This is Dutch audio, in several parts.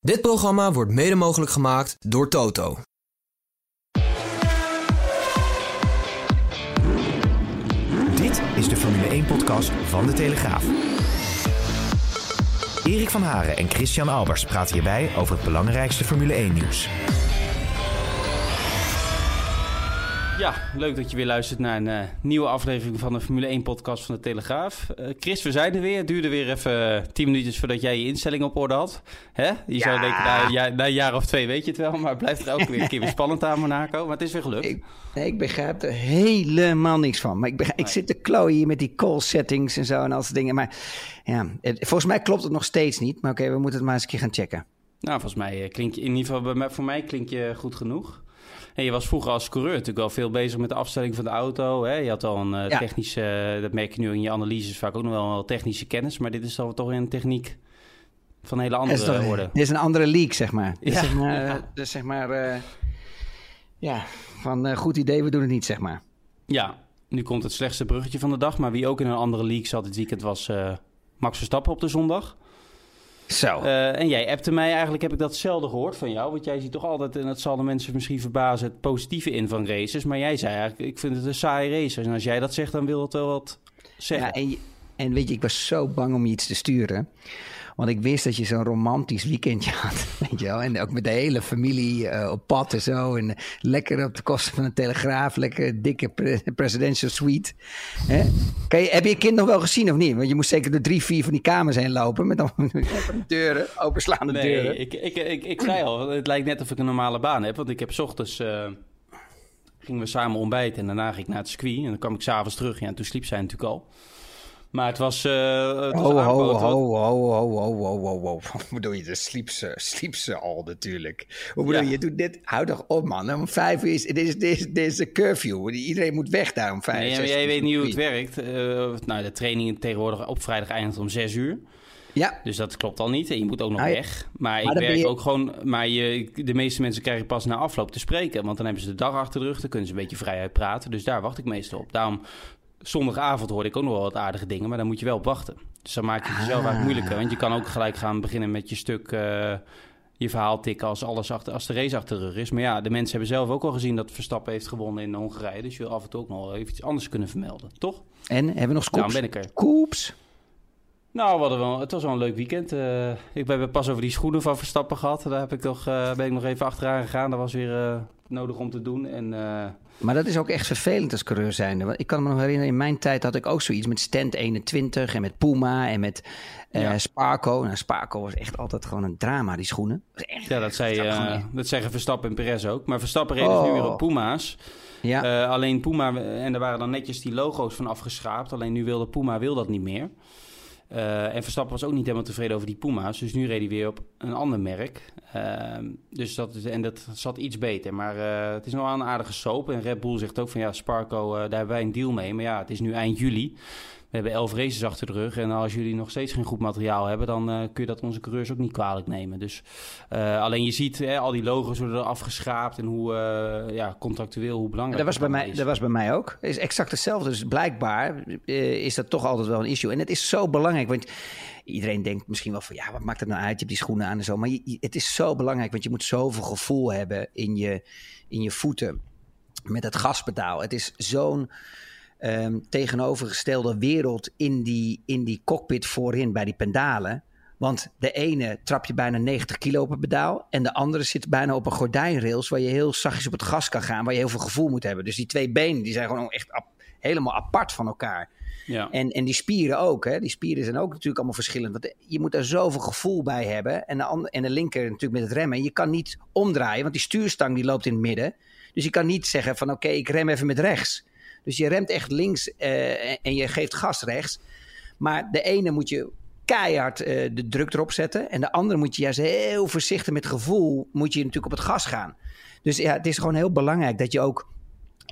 Dit programma wordt mede mogelijk gemaakt door Toto. Dit is de Formule 1-podcast van De Telegraaf. Erik van Haren en Christian Albers praten hierbij over het belangrijkste Formule 1-nieuws. Ja, leuk dat je weer luistert naar een eh, nieuwe aflevering van de Formule 1-podcast van de Telegraaf. Eh, Chris, we zijn er weer. Het duurde weer even uh, tien minuutjes voordat jij je instelling op orde had. Hè? Je zou denken, na, ja, na, een jaar of twee weet je het wel, maar het blijft er ook weer een keer weer spannend aan Monaco. Maar het is weer gelukt. Ik, nee, ik begrijp er helemaal niks van. Maar ik, begrijp, ik zit te klooien hier met die call settings en zo en al soort dingen. Maar ja, het, volgens mij klopt het nog steeds niet. Maar oké, we moeten het maar eens een keer gaan checken. Nou, volgens mij klink je in ieder geval, bij, voor mij klink je goed genoeg. En je was vroeger als coureur natuurlijk wel veel bezig met de afstelling van de auto. Hè? Je had al een uh, ja. technische, uh, dat merk je nu in je analyses, vaak ook nog wel, wel technische kennis. Maar dit is dan toch een techniek van een hele andere toch, orde. Dit is een andere leak, zeg maar. Ja. Dus zeg maar, ja. Dus zeg maar uh, ja, van goed idee, we doen het niet, zeg maar. Ja, nu komt het slechtste bruggetje van de dag. Maar wie ook in een andere leak zat dit weekend was Max Verstappen op de zondag. Zo. Uh, en jij appte mij, eigenlijk heb ik dat zelden gehoord van jou. Want jij ziet toch altijd, en dat zal de mensen misschien verbazen, het positieve in van races. Maar jij zei eigenlijk, ik vind het een saaie race. En als jij dat zegt, dan wil het wel wat zeggen. Ja, en, en weet je, ik was zo bang om je iets te sturen. Want ik wist dat je zo'n romantisch weekendje had, weet je wel. En ook met de hele familie uh, op pad en zo. En lekker op de kosten van een telegraaf. Lekker dikke pre presidential suite. Hè? Kan je, heb je je kind nog wel gezien of niet? Want je moest zeker de drie, vier van die kamers heen lopen. Met dan deuren, openslaande nee, deuren. Ik, ik, ik, ik zei al, het lijkt net of ik een normale baan heb. Want ik heb 's ochtends... Uh, gingen we samen ontbijten en daarna ging ik naar het circuit. En dan kwam ik s'avonds terug. Ja, en toen sliep zij natuurlijk al. Maar het was. Uh, het was ho, ho, ho, ho, ho, ho, ho, ho, ho. Hoe bedoel je? De sliep ze, sliep ze al natuurlijk. Hoe bedoel ja. je? Doet dit. Hou toch op, man. Om vijf uur is. Dit is, dit is, dit is de curfew. Iedereen moet weg daar om vijf uur. Nee, jij weet niet hoe het werkt. Uh, nou, de training tegenwoordig op vrijdag eindigt om zes uur. Ja. Dus dat klopt al niet. En je moet ook nog ah, weg. Maar, maar ik werk je... ook gewoon. Maar je, de meeste mensen krijgen pas na afloop te spreken. Want dan hebben ze de dag achter de rug. Dan kunnen ze een beetje vrijheid praten. Dus daar wacht ik meestal op. Daarom zondagavond hoorde ik ook nog wel wat aardige dingen, maar dan moet je wel op wachten. Dus dan maak je het jezelf ah. moeilijker. Want je kan ook gelijk gaan beginnen met je stuk, uh, je verhaal tikken als, alles achter, als de race achter de rug is. Maar ja, de mensen hebben zelf ook al gezien dat Verstappen heeft gewonnen in Hongarije. Dus je wil af en toe ook nog even iets anders kunnen vermelden, toch? En hebben we nog scoops? ben ik er. Scoops? Nou, we wel, het was wel een leuk weekend. Uh, ik ben pas over die schoenen van Verstappen gehad. Daar heb ik toch, uh, ben ik nog even achteraan gegaan. Dat was weer nodig om te doen. En, maar dat is ook echt vervelend als coureur zijnde. Want ik kan me nog herinneren, in mijn tijd had ik ook zoiets met Stand 21 en met Puma en met ja. Sparco. Nou, Sparco was echt altijd gewoon een drama, die schoenen. Dat echt, ja, dat, zei, dat zeggen Verstappen en Perez ook. Maar Verstappen reed oh. nu weer op Puma's. Ja. alleen Puma, en er waren dan netjes die logo's van afgeschraapt. Alleen nu wilde Puma wil dat niet meer. Uh, en Verstappen was ook niet helemaal tevreden over die Puma's. Dus nu reed hij weer op een ander merk. Uh, dus dat, en dat zat iets beter. Maar uh, het is nog wel een aardige soap. En Red Bull zegt ook van ja, Sparco, daar hebben wij een deal mee. Maar ja, het is nu eind juli. We hebben elf races achter de rug. En als jullie nog steeds geen goed materiaal hebben, dan uh, kun je dat onze coureurs ook niet kwalijk nemen. Dus uh, alleen je ziet, hè, al die logo's worden er afgeschraapt en hoe uh, ja, contractueel, hoe belangrijk dat was bij mij, is. Dat was bij mij ook. Het is exact hetzelfde. Dus blijkbaar is dat toch altijd wel een issue. En het is zo belangrijk, want iedereen denkt misschien wel van ja, wat maakt het nou uit? Je hebt die schoenen aan en zo. Maar je, het is zo belangrijk, want je moet zoveel gevoel hebben in je, in je voeten met het gaspedaal. Het is zo'n um, tegenovergestelde wereld in die, in die cockpit voorin bij die pendalen. Want de ene trap je bijna 90 kilo op het pedaal. En de andere zit bijna op een gordijnrails waar je heel zachtjes op het gas kan gaan. Waar je heel veel gevoel moet hebben. Dus die twee benen die zijn gewoon echt ap helemaal apart van elkaar. Ja. En, en die spieren ook. Hè? Die spieren zijn ook natuurlijk allemaal verschillend. Want je moet daar zoveel gevoel bij hebben. En de, en de linker natuurlijk met het remmen. Je kan niet omdraaien, want die stuurstang die loopt in het midden. Dus je kan niet zeggen van oké, okay, ik rem even met rechts. Dus je remt echt links uh, en je geeft gas rechts. Maar de ene moet je keihard uh, de druk erop zetten. En de andere moet je juist heel voorzichtig met gevoel, moet je natuurlijk op het gas gaan. Dus ja, het is gewoon heel belangrijk dat je ook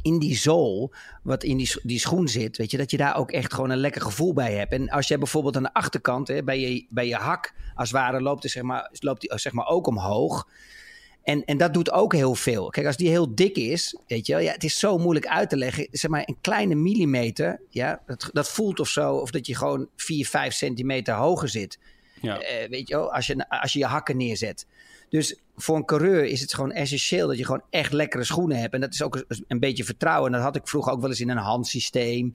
in die zool, wat in die, die schoen zit, weet je, dat je daar ook echt gewoon een lekker gevoel bij hebt. En als je bijvoorbeeld aan de achterkant, hè, bij, je, bij je hak, als het ware, loopt, het, zeg maar, loopt die zeg maar ook omhoog. En, en dat doet ook heel veel. Kijk, als die heel dik is, weet je wel, ja, het is zo moeilijk uit te leggen. Zeg maar een kleine millimeter, ja, dat, dat voelt of zo, of dat je gewoon 4, 5 centimeter hoger zit. Ja. Uh, weet je wel, als je, als je je hakken neerzet. Dus voor een coureur is het gewoon essentieel dat je gewoon echt lekkere schoenen hebt. En dat is ook een beetje vertrouwen. En dat had ik vroeger ook wel eens in een handsysteem.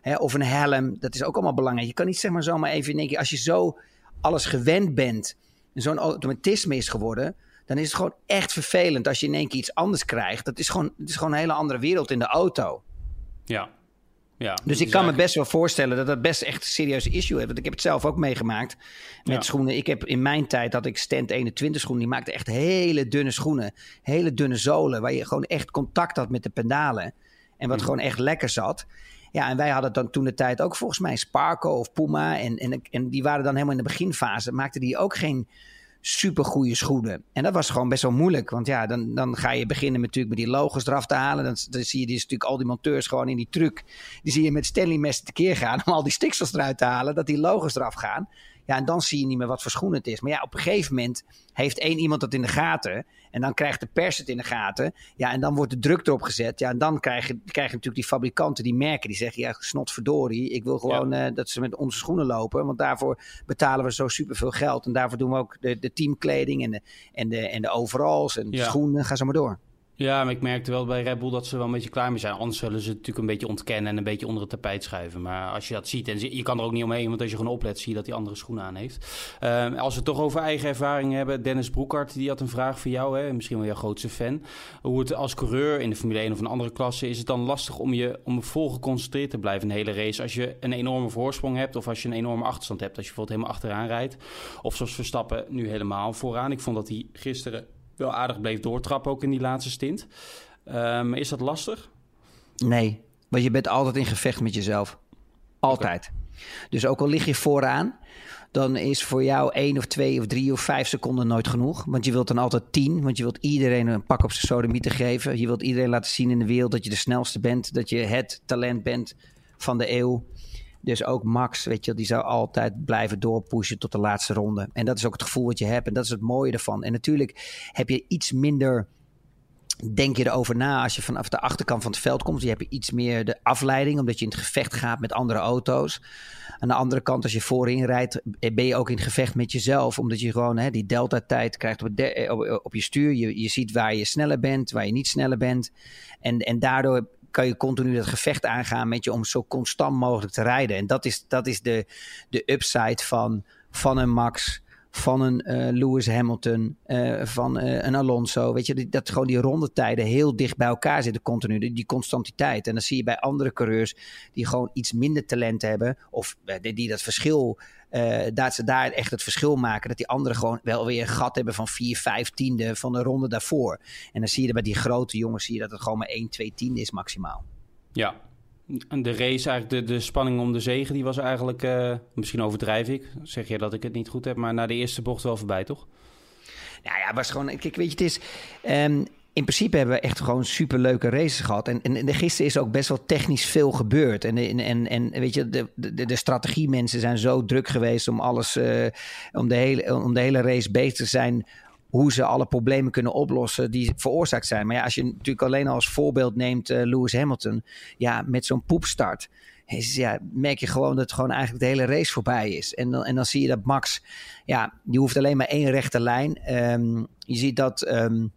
Hè, of een helm. Dat is ook allemaal belangrijk. Je kan niet zeg maar zomaar even in één keer... Als je zo alles gewend bent en zo'n automatisme is geworden... dan is het gewoon echt vervelend als je in één keer iets anders krijgt. Dat is gewoon, het is gewoon een hele andere wereld in de auto. Ja, ja, dus ik kan me best wel voorstellen dat dat best echt een serieuze issue heeft. Want ik heb het zelf ook meegemaakt met schoenen. Ik heb in mijn tijd dat ik Stand 21 schoenen. Die maakte echt hele dunne schoenen. Hele dunne zolen. Waar je gewoon echt contact had met de pedalen. En wat mhm. gewoon echt lekker zat. Ja, en wij hadden dan toen de tijd ook volgens mij Sparko of Puma. En, en, en die waren dan helemaal in de beginfase. Maakten die ook geen super goede schoenen. En dat was gewoon best wel moeilijk. Want ja, dan, dan ga je beginnen met, natuurlijk met die logos eraf te halen. Dan, dan zie je dus natuurlijk al die monteurs gewoon in die truck. Die zie je met Stanley messen tekeer gaan om al die stiksels eruit te halen. Dat die logos eraf gaan. Ja, en dan zie je niet meer wat voor schoenen het is. Maar ja, op een gegeven moment heeft één iemand dat in de gaten. En dan krijgt de pers het in de gaten. Ja, en dan wordt de druk erop gezet. Ja, en dan krijgen, krijgen natuurlijk die fabrikanten die merken. Die zeggen, ja, snotverdorie. Ik wil gewoon eh, dat ze met onze schoenen lopen. Want daarvoor betalen we zo superveel geld. En daarvoor doen we ook de, de teamkleding en de, en, de, en de overalls en de schoenen. Ga zo maar door. Ja, maar ik merkte wel bij Red Bull dat ze wel een beetje klaar mee zijn. Anders zullen ze het natuurlijk een beetje ontkennen en een beetje onder het tapijt schuiven. Maar als je dat ziet, en je kan er ook niet omheen, want als je gewoon oplet, zie je dat hij andere schoenen aan heeft. Uh, als we het toch over eigen ervaring hebben, Dennis Broekhart, die had een vraag voor jou, hè? misschien wel jouw grootste fan. Hoe het als coureur in de Formule 1 of een andere klasse, is het dan lastig om je om vol geconcentreerd te blijven een hele race? Als je een enorme voorsprong hebt of als je een enorme achterstand hebt, als je bijvoorbeeld helemaal achteraan rijdt. Of zoals Verstappen nu helemaal vooraan. Ik vond dat hij gisteren wel aardig bleef doortrappen ook in die laatste stint. Um, is dat lastig? Nee, want je bent altijd in gevecht met jezelf. Altijd. Dus ook al lig je vooraan, dan is voor jou één of twee of drie of vijf seconden nooit genoeg. Want je wilt dan altijd tien, want je wilt iedereen een pak op zijn sodemieten geven. Je wilt iedereen laten zien in de wereld dat je de snelste bent, dat je het talent bent van de eeuw. Dus ook Max, weet je, die zou altijd blijven doorpushen tot de laatste ronde. En dat is ook het gevoel wat je hebt. En dat is het mooie ervan. En natuurlijk heb je iets minder denk je erover na als je vanaf de achterkant van het veld komt. Je hebt iets meer de afleiding, omdat je in het gevecht gaat met andere auto's. Aan de andere kant, als je voorin rijdt, ben je ook in het gevecht met jezelf. Omdat je gewoon hè, die delta-tijd krijgt op, op, je stuur. Je, je ziet waar je sneller bent, waar je niet sneller bent. En, en daardoor kan je continu dat gevecht aangaan met je om zo constant mogelijk te rijden. En dat is, dat is de, de upside van, van een Max, van een uh, Lewis Hamilton, uh, van uh, een Alonso. Weet je, dat gewoon die rondetijden heel dicht bij elkaar zitten continu. Die, die constantiteit. En dan zie je bij andere coureurs die gewoon iets minder talent hebben. Of die dat verschil uh, dat ze daar echt het verschil maken. Dat die anderen gewoon wel weer een gat hebben van 4, 5 tiende van de ronde daarvoor. En dan zie je bij die grote jongens zie je dat het gewoon maar 1, 2 tiende is maximaal. Ja, en de race, eigenlijk de, de spanning om de zegen, die was eigenlijk, uh, misschien overdrijf ik, zeg je dat ik het niet goed heb, maar na de eerste bocht wel voorbij, toch? Nou ja, was gewoon, kijk, weet je, het is, um, in principe hebben we echt gewoon superleuke races gehad. En, en, en gisteren is ook best wel technisch veel gebeurd. En, en, en, weet je, de, de, de strategiemensen zijn zo druk geweest om alles, uh, om, de hele, om de hele race bezig te zijn. Hoe ze alle problemen kunnen oplossen die veroorzaakt zijn. Maar ja, als je natuurlijk alleen al als voorbeeld neemt uh, Lewis Hamilton. Ja, met zo'n poepstart. Ja, merk je gewoon dat gewoon eigenlijk de hele race voorbij is. En dan, en dan zie je dat Max, ja, die hoeft alleen maar één rechte lijn. Um, je ziet dat. Um,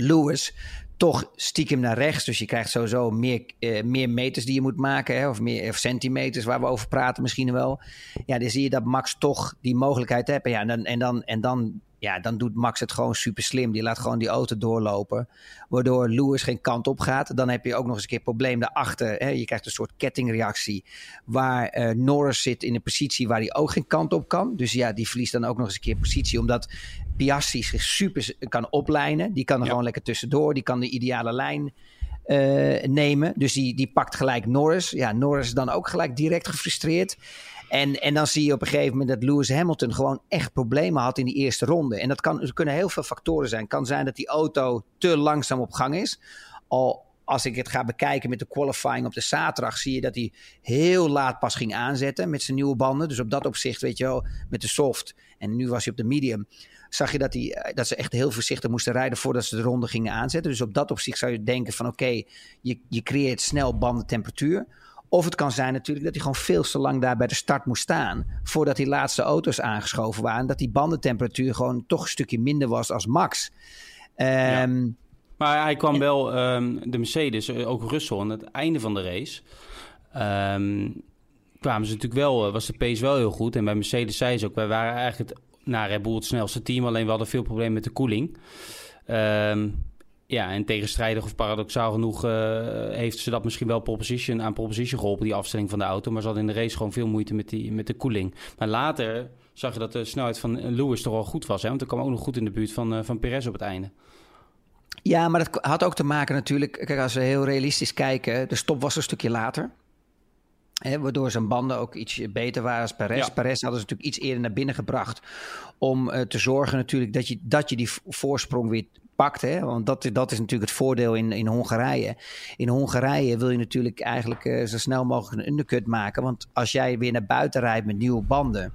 Lewis toch stiekem naar rechts. Dus je krijgt sowieso meer, uh, meer meters die je moet maken. Hè? Of meer of centimeters waar we over praten misschien wel. Ja, dan zie je dat Max toch die mogelijkheid heeft. Ja, en dan, en dan, en dan ja, dan doet Max het gewoon super slim. Die laat gewoon die auto doorlopen. Waardoor Lewis geen kant op gaat. Dan heb je ook nog eens een keer probleem daarachter. Hè? Je krijgt een soort kettingreactie. Waar uh, Norris zit in een positie waar hij ook geen kant op kan. Dus ja, die verliest dan ook nog eens een keer positie. Omdat Piastri zich super kan oplijnen. Die kan er gewoon lekker tussendoor. Die kan de ideale lijn uh, nemen. Dus die, die pakt gelijk Norris. Ja, Norris is dan ook gelijk direct gefrustreerd. En, en dan zie je op een gegeven moment dat Lewis Hamilton gewoon echt problemen had in die eerste ronde. En dat kan, er kunnen heel veel factoren zijn. Het kan zijn dat die auto te langzaam op gang is. Al als ik het ga bekijken met de qualifying op de zaterdag, zie je dat hij heel laat pas ging aanzetten met zijn nieuwe banden. Dus op dat opzicht, weet je wel, met de soft. En nu was hij op de medium. Zag je dat, hij, eh, dat ze echt heel voorzichtig moesten rijden voordat ze de ronde gingen aanzetten. Dus op dat opzicht zou je denken van oké, je, je creëert snel bandentemperatuur. Of het kan zijn natuurlijk dat hij gewoon veel te lang daar bij de start moest staan. Voordat die laatste auto's aangeschoven waren. Dat die bandentemperatuur gewoon toch een stukje minder was als max. Um, maar hij kwam wel, ehm, de Mercedes, eh, ook Russell, aan het einde van de race. Um, kwamen ze natuurlijk wel, eh, was de pace wel heel goed. En bij Mercedes zei ze ook, wij waren eigenlijk het, nou, Red Bull het snelste team. Alleen we hadden veel problemen met de koeling. Um, ja, en tegenstrijdig of paradoxaal genoeg uh, heeft ze dat misschien wel proposition, aan proposition geholpen, die afstelling van de auto. Maar ze hadden in de race gewoon veel moeite met, die, met de koeling. Maar later zag je dat de snelheid van Lewis toch wel goed was. Hè? Want hij kwam ook nog goed in de buurt van, uh, van Perez op het einde. Ja, maar dat had ook te maken natuurlijk. Kijk, als we heel realistisch kijken, de stop was een stukje later. Hè, waardoor zijn banden ook iets beter waren als Perez. Ja. Perez hadden ze natuurlijk iets eerder naar binnen gebracht. Om uh, te zorgen natuurlijk dat je, dat je die voorsprong weer pakt. Hè? Want dat, dat is natuurlijk het voordeel in, in Hongarije. In Hongarije wil je natuurlijk eigenlijk uh, zo snel mogelijk een undercut maken. Want als jij weer naar buiten rijdt met nieuwe banden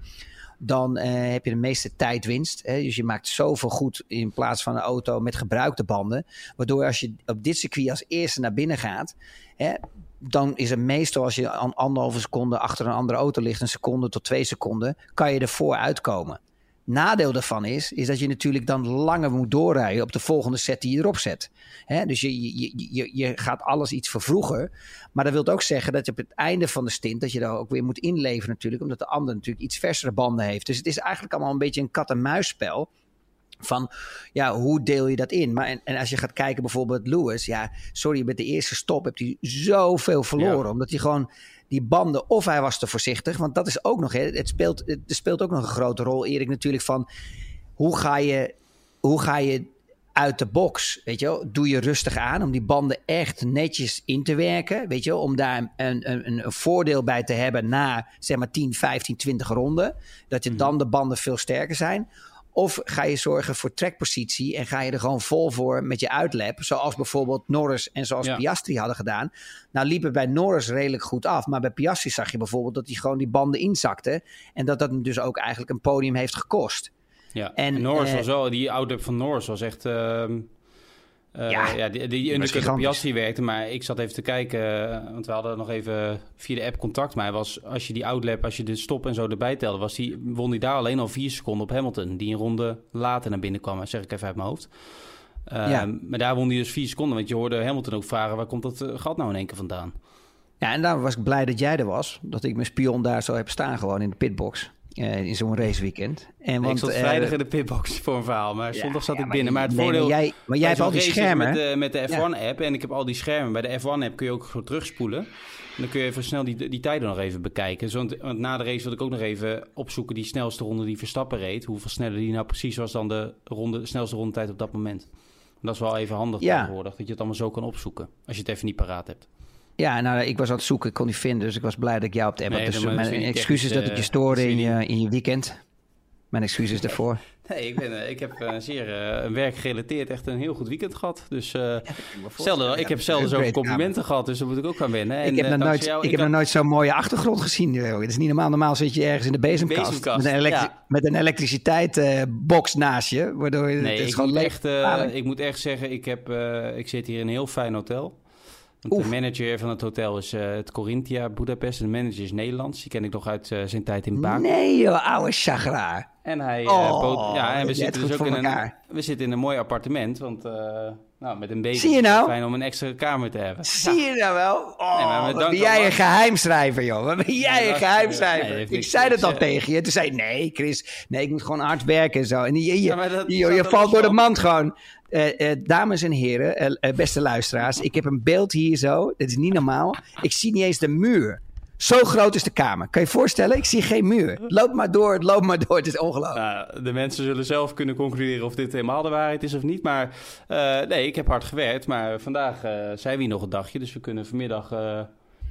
dan uh, heb je de meeste tijdwinst. Hè? Dus je maakt zoveel goed in plaats van een auto met gebruikte banden. Waardoor als je op dit circuit als eerste naar binnen gaat, hè, dan is het meestal als je anderhalve seconde achter een andere auto ligt, een seconde tot twee seconden, kan je ervoor uitkomen. Nadeel daarvan is, is dat je natuurlijk dan langer moet doorrijden op de volgende set die je erop zet. dus je, je, je, je gaat alles iets vervroegen. Maar dat wil ook zeggen dat je op het einde van de stint, dat je daar ook weer moet inleveren natuurlijk, omdat de ander natuurlijk iets versere banden heeft. Dus het is eigenlijk allemaal een beetje een kat-en-muisspel van ja, hoe deel je dat in? Maar en, en, als je gaat kijken bijvoorbeeld Lewis, ja, sorry, met de eerste stop heb hij zoveel verloren. Omdat hij gewoon die banden, of hij was te voorzichtig. Want dat is ook nog, hè, het, speelt, het speelt ook nog een grote rol, Erik, natuurlijk. Van hoe ga je, hoe ga je uit de box, weet je wel? Doe je rustig aan om die banden echt netjes in te werken, weet je wel? Om daar een, een, een voordeel bij te hebben na, zeg maar, 10, 15, 20 ronden. Dat je mhm. dan de banden veel sterker zijn. Of ga je zorgen voor trekpositie en ga je er gewoon vol voor met je uitlap. Zoals bijvoorbeeld Norris en zoals Piastri hadden gedaan. Nou liepen bij Norris redelijk goed af. Maar bij Piastri zag je bijvoorbeeld dat hij gewoon die banden inzakte. En dat dat hem dus ook eigenlijk een podium heeft gekost. Ja, en, Norris uh, was wel, die outlap van Norris was echt... Uh, uh, ja, ja, die, die undercut op werkte, maar ik zat even te kijken, eh, want we hadden nog even via de app contact. Maar was, als je die outlap, als je de stop en zo erbij telde, was die, won hij daar alleen al vier seconden op Hamilton. Die een ronde later naar binnen kwam, zeg ik even uit mijn hoofd. Uh, ja. Maar daar won hij dus vier seconden, want je hoorde Hamilton ook vragen, waar komt dat eh, gat nou in één keer vandaan? Ja, en daar was ik blij dat jij er was. Dat ik mijn spion daar zo heb staan gewoon in de pitbox. Uh, in zo'n raceweekend. En want, ik zat vrijdag uh, in de pitbox voor een verhaal, maar ja, zondag zat ja, ik binnen. Maar het nee, voordeel... Maar jij, maar jij hebt al die schermen. Met de, met de F1-app en ik heb al die schermen. Bij de F1-app kun je ook gewoon terugspoelen. En dan kun je even snel die, die tijden nog even bekijken. Want, want, na de race wil ik ook nog even opzoeken die snelste ronde die Verstappen reed. Hoeveel sneller die nou precies was dan de, ronde, de snelste rondetijd op dat moment. En dat is wel even handig tegenwoordig, dat je het allemaal zo kan opzoeken. Als je het even niet paraat hebt. Ja, nou, ik was aan het zoeken, ik kon niet vinden, dus ik was blij dat ik jou op de app had. Dus mijn excuses dat ik je stoorde in je, in je weekend. Mijn excuses daarvoor. Nee, ik, ben, ik heb uh, zeer uh, werkgerelateerd echt een heel goed weekend gehad. Dus uh, zelden, ik heb zelden zoveel complimenten gehad, dus daar moet ik ook aan wennen. En, ik heb, nog nooit, ik, ik heb nog nooit zo'n mooie achtergrond gezien. Het is niet normaal. Normaal zit je ergens in de bezemkast, bezemkast met, een ja. een elektriciteitsbox naast je. Waardoor je, nee, het is ik, moet echt, ik moet echt zeggen, ik, heb, ik zit hier in een heel fijn hotel. Want de manager van het hotel is uh, het Corinthia Budapest. En de manager is Nederlands. Die ken ik nog uit uh, zijn tijd in Baku. Nee joh, oude chagra. En hij... Uh, oh, ja, en we zitten dus ook in een, we zitten in een mooi appartement. Want nou, met een beetje Zie je nou? fijn om een extra kamer te hebben. Zie je nou wel? Oh, nee, ben jij een geheimschrijver, joh. Wat ben jij een geheimschrijver? Nee, ik zei dat al tegen je. Toen zei nee, Chris. Nee, ik moet gewoon hard werken en zo. En je, je, ja, je, je valt door de mand gewoon. Uh, uh, dames en heren, uh, beste luisteraars, ik heb een beeld hier zo. Dit is niet normaal. Ik zie niet eens de muur. Zo groot is de kamer. Kan je je voorstellen? Ik zie geen muur. Loop maar door, loop maar door. Het is ongelooflijk. Nou, de mensen zullen zelf kunnen concluderen of dit helemaal de waarheid is of niet. Maar nee, ik heb hard gewerkt. Maar vandaag zijn we hier nog een dagje. Dus we kunnen vanmiddag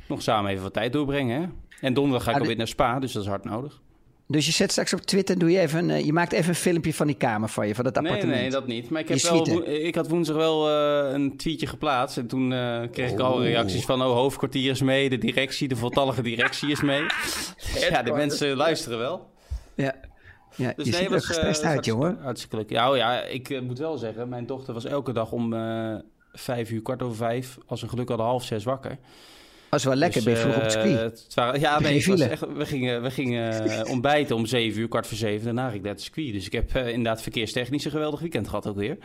nog samen even wat tijd doorbrengen. Hè? En donderdag ga ik ah, alweer naar Spa, dus dat is hard nodig. Dus je zet straks op Twitter, doe je even, uh, je maakt even een filmpje van die kamer van je, van dat appartement. Nee, nee, dat niet. Maar ik, heb wel, ik had woensdag wel uh, een tweetje geplaatst. En toen uh, kreeg ik al reacties van, oh, hoofdkwartier is mee, de directie, de voltallige directie is mee. ja, de mensen luisteren wel. Ja. Ja, dus je nee, ziet was, gestrest uit, jongen. Hartstikke leuk. Ja, oh ja, ik moet wel zeggen, mijn dochter was elke dag om vijf uur, kwart over vijf, als een geluk hadden half zes wakker was wel lekker, dus, ben vroeg op het circuit. Het waren, ja, nee, was echt, we gingen, we gingen eh, ontbijten om zeven uur, kwart voor zeven. Daarna ging ik naar het circuit. Dus ik heb uh, inderdaad verkeerstechnisch een geweldig weekend gehad ook weer.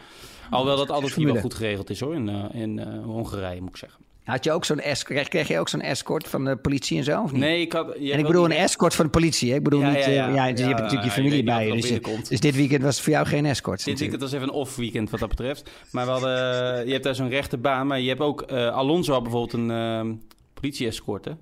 Alhoewel dat altijd wel goed geregeld is hoor, in, in Hongarije moet ik zeggen. Had je ook zo'n escort? Kreeg, je ook zo'n escort van de politie en zo? Of niet? Nee, ik had. En ik bedoel een escort van de politie. Hè? Ik bedoel niet. Ja, ja, ja, je hebt natuurlijk je familie bij je. Dus, dus, dit weekend was voor jou geen escort. Dit weekend was even een off weekend wat dat betreft. Maar we hadden, je hebt daar zo'n rechte baan. Maar je hebt ook. Uh, Alonso had bijvoorbeeld een. Uh, politie-escorten.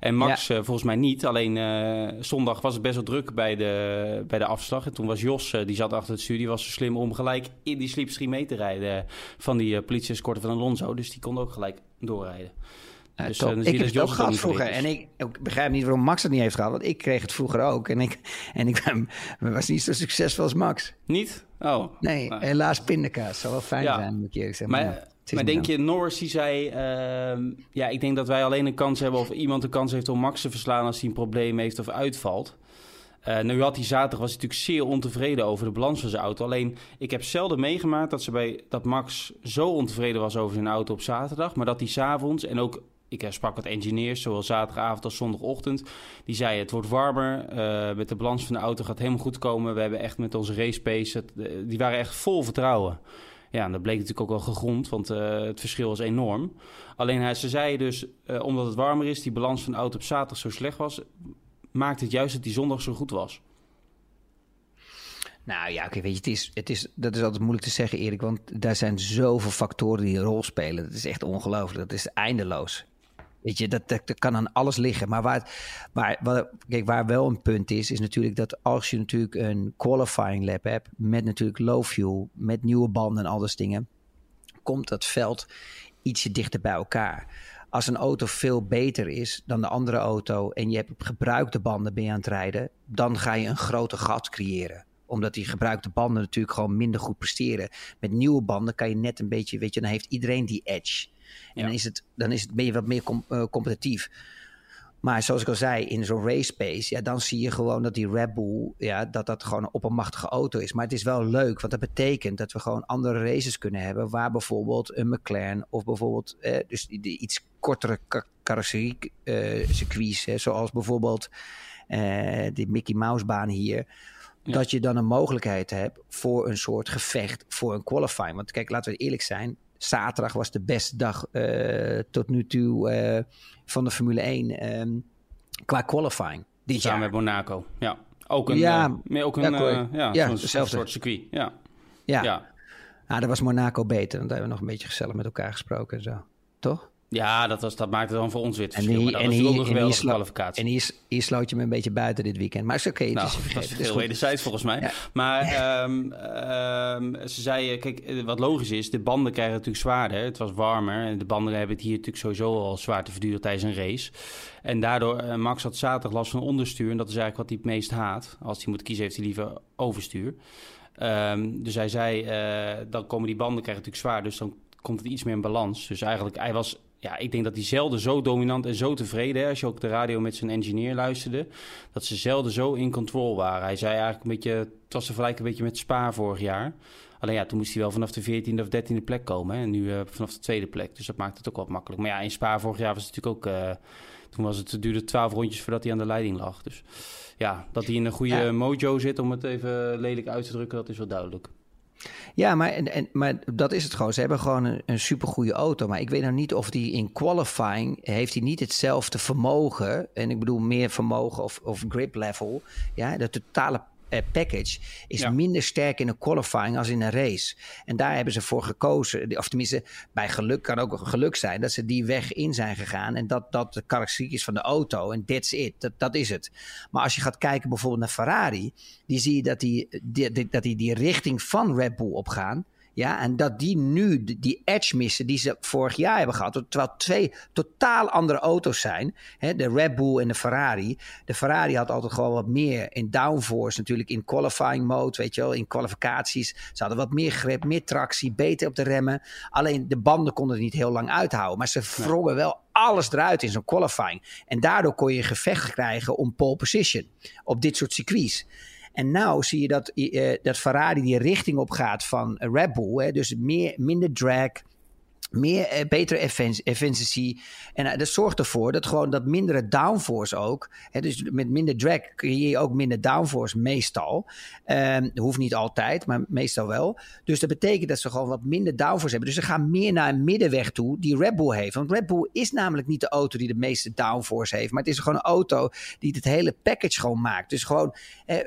En Max uh, volgens mij niet. Alleen uh, zondag was het best wel druk bij de, bij de afslag. En toen was Jos, uh, die zat achter het stuur, die was zo slim om gelijk in die slipstream mee te rijden van die politie-escorten van Alonso. Dus die kon ook gelijk doorrijden. Uh, dus, uh, ik heb het ook gehad vroeger. En ik, ik, begrijp niet waarom Max het niet heeft gehad. Want ik kreeg het vroeger ook. En ik, en ik was niet zo succesvol als Max. Niet? Oh. Nee, nou. helaas pindakaas. Zou wel fijn zijn, moet ik zeggen. Maar, maar denk je, Norris die zei... Uh, ja, ik denk dat wij alleen een kans hebben... of iemand een kans heeft om Max te verslaan... als hij een probleem heeft of uitvalt. Uh, nu had hij zaterdag was hij natuurlijk zeer ontevreden over de balans van zijn auto. Alleen, ik heb zelden meegemaakt dat, ze bij, dat Max zo ontevreden was over zijn auto op zaterdag. Maar dat hij s'avonds en ook ik sprak met engineers, zowel zaterdagavond als zondagochtend. Die zeiden het wordt warmer, uh, met de balans van de auto gaat het helemaal goed komen. We hebben echt met onze race pace, die waren echt vol vertrouwen. Ja, en dat bleek natuurlijk ook wel gegrond, want uh, het verschil was enorm. Alleen hij, ze zei dus, uh, omdat het warmer is, die balans van de auto op zaterdag zo slecht was, maakt het juist dat die zondag zo goed was. Nou ja, oké, weet je, het is, het is, dat is altijd moeilijk te zeggen, Erik, want daar zijn zoveel factoren die een rol spelen. Dat is echt ongelooflijk, dat is eindeloos. Weet je, dat, dat, kan aan alles liggen. Maar waar, waar, waar, kijk, waar wel een punt is, is natuurlijk dat als je natuurlijk een qualifying lap hebt, met natuurlijk low fuel, met nieuwe banden en al dat dingen, komt dat veld ietsje dichter bij elkaar. Als een auto veel beter is dan de andere auto en je hebt gebruikte banden je aan het rijden, dan ga je een groter gat creëren omdat die gebruikte banden natuurlijk gewoon minder goed presteren. Met nieuwe banden kan je net een beetje, weet je, dan heeft iedereen die edge. En dan, is het, dan is het, ben je wat meer eh, competitief. Maar zoals ik al zei, in zo'n race pace, ja, dan zie je gewoon dat die Red Bull, ja, dat dat gewoon een oppermachtige auto is. Maar het is wel leuk, want dat betekent dat we gewoon andere races kunnen hebben, waar bijvoorbeeld een McLaren of bijvoorbeeld eh, dus die, iets kortere carrosserie eh, circuits, zoals bijvoorbeeld eh, die Mickey Mouse baan hier. Dat je dan een mogelijkheid hebt voor een soort gevecht voor een qualifying. Want kijk, laten we eerlijk zijn zaterdag was de beste dag uh, tot nu toe uh, van de Formule 1 um, ehm, qua qualifying. Dit Samen jaar. met Monaco, ja. Ook een, ja, uh, ook een ja, ja, ja soort circuit, ja. Ja, ja. Ah, dat was Monaco beter. Want daar hebben we nog een beetje gezellig met elkaar gesproken en zo. Toch? Ja, dat, was, dat maakte dan voor ons weer het verschil. En hier, maar dat en was hier, een geweldige kwalificatie. En hier, hier sloot je me een beetje buiten dit weekend. Maar is oké, okay, nou, is dat is heel wederzijds volgens mij. Maar um, um, ze zei, kijk, eh, wat logisch is, de banden krijgen natuurlijk zwaarder. Het was warmer en de banden hebben het hier natuurlijk sowieso al zwaar te verduren tijdens een race. En daardoor, uh, Max had zaterdag last van onderstuur. En dat is eigenlijk wat hij het meest haat. Als hij moet kiezen, heeft hij liever overstuur. Um, dus hij zei, uh, dan komen die banden krijgen natuurlijk zwaar. Dus dan komt het iets meer in balans. Dus eigenlijk, hij was ja, ik denk dat hij zelden zo dominant en zo tevreden, is. als je ook de radio met zijn engineer luisterde, dat ze zelden zo in control waren. Hij zei eigenlijk een beetje, het was te vergelijken een beetje met Spa vorig jaar. Alleen ja, toen moest hij wel vanaf de 14e of 13e plek komen. Hè? En nu uh, vanaf de tweede plek. Dus dat maakt het ook wat makkelijk. Maar ja, in Spa vorig jaar was het natuurlijk ook... Uh, toen was het, het duurde 12 rondjes voordat hij aan de leiding lag. Dus ja, dat hij in een goede mojo zit, om het even lelijk uit te drukken, dat is wel duidelijk. Ja, maar, en, en, maar dat is het gewoon. Ze hebben gewoon een, een supergoeie auto. Maar ik weet nou niet of die in qualifying... heeft hij niet hetzelfde vermogen... en ik bedoel meer vermogen of, of grip level... ja, de totale package is minder sterk in een qualifying als in een race. En daar hebben ze voor gekozen. Of tenminste, bij geluk kan ook geluk zijn dat ze die weg in zijn gegaan. En dat dat de karakteristiek is van de auto. En that's it. Dat, dat is het. Maar als je gaat kijken bijvoorbeeld naar Ferrari, die zie je dat die, die, dat die die richting van Red Bull opgaan. Ja, en dat die nu die edge missen die ze vorig jaar hebben gehad. Terwijl twee totaal andere auto's zijn. Hè, de Red Bull en de Ferrari. De Ferrari had altijd gewoon wat meer in downforce. Natuurlijk in qualifying mode, weet je wel. In kwalificaties. Ze hadden wat meer grip, meer tractie, beter op de remmen. Alleen de banden konden het niet heel lang uithouden. Maar ze wrongen wel alles eruit in zo'n qualifying. En daardoor kon je een gevecht krijgen om pole position. Op dit soort circuits. En nou zie je dat, uh, dat Ferrari die richting op gaat van Red Bull. Hè, dus meer, minder drag, meer, uh, betere efficiency. En uh, dat zorgt ervoor dat gewoon dat mindere downforce ook. Dus met minder drag creëer je ook minder downforce meestal. Um, hoeft niet altijd, maar meestal wel. Dus dat betekent dat ze gewoon wat minder downforce hebben. Dus ze gaan meer naar een middenweg toe die Red Bull heeft. Want Red Bull is namelijk niet de auto die de meeste downforce heeft. Maar het is gewoon een auto die het hele package gewoon maakt. Dus gewoon eh,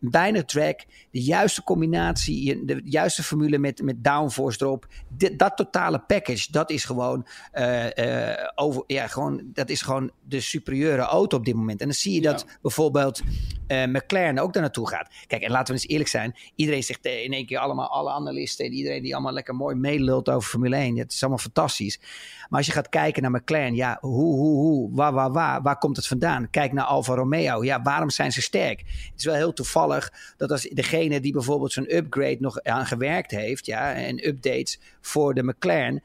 weinig drag, de juiste combinatie, de juiste formule met, met downforce erop. dat totale package dat is gewoon, uh, over, ja, gewoon, dat is gewoon de superieure auto op dit moment. En dan zie je dat bijvoorbeeld uh, McLaren ook daar naartoe gaat. Kijk, en laten we eens eerlijk zijn. Iedereen zegt in één keer allemaal, alle analisten, iedereen die allemaal lekker mooi meelult over Formule 1. Het is allemaal fantastisch. Maar als je gaat kijken naar McLaren, ja, hoe, hoe, hoe, waar, waar, waar, waar komt het vandaan? Kijk naar Alfa Romeo. Ja, waarom zijn ze sterk? Het is wel heel toevallig dat als degene die bijvoorbeeld zo'n upgrade nog aan gewerkt heeft, ja, en updates voor de McLaren,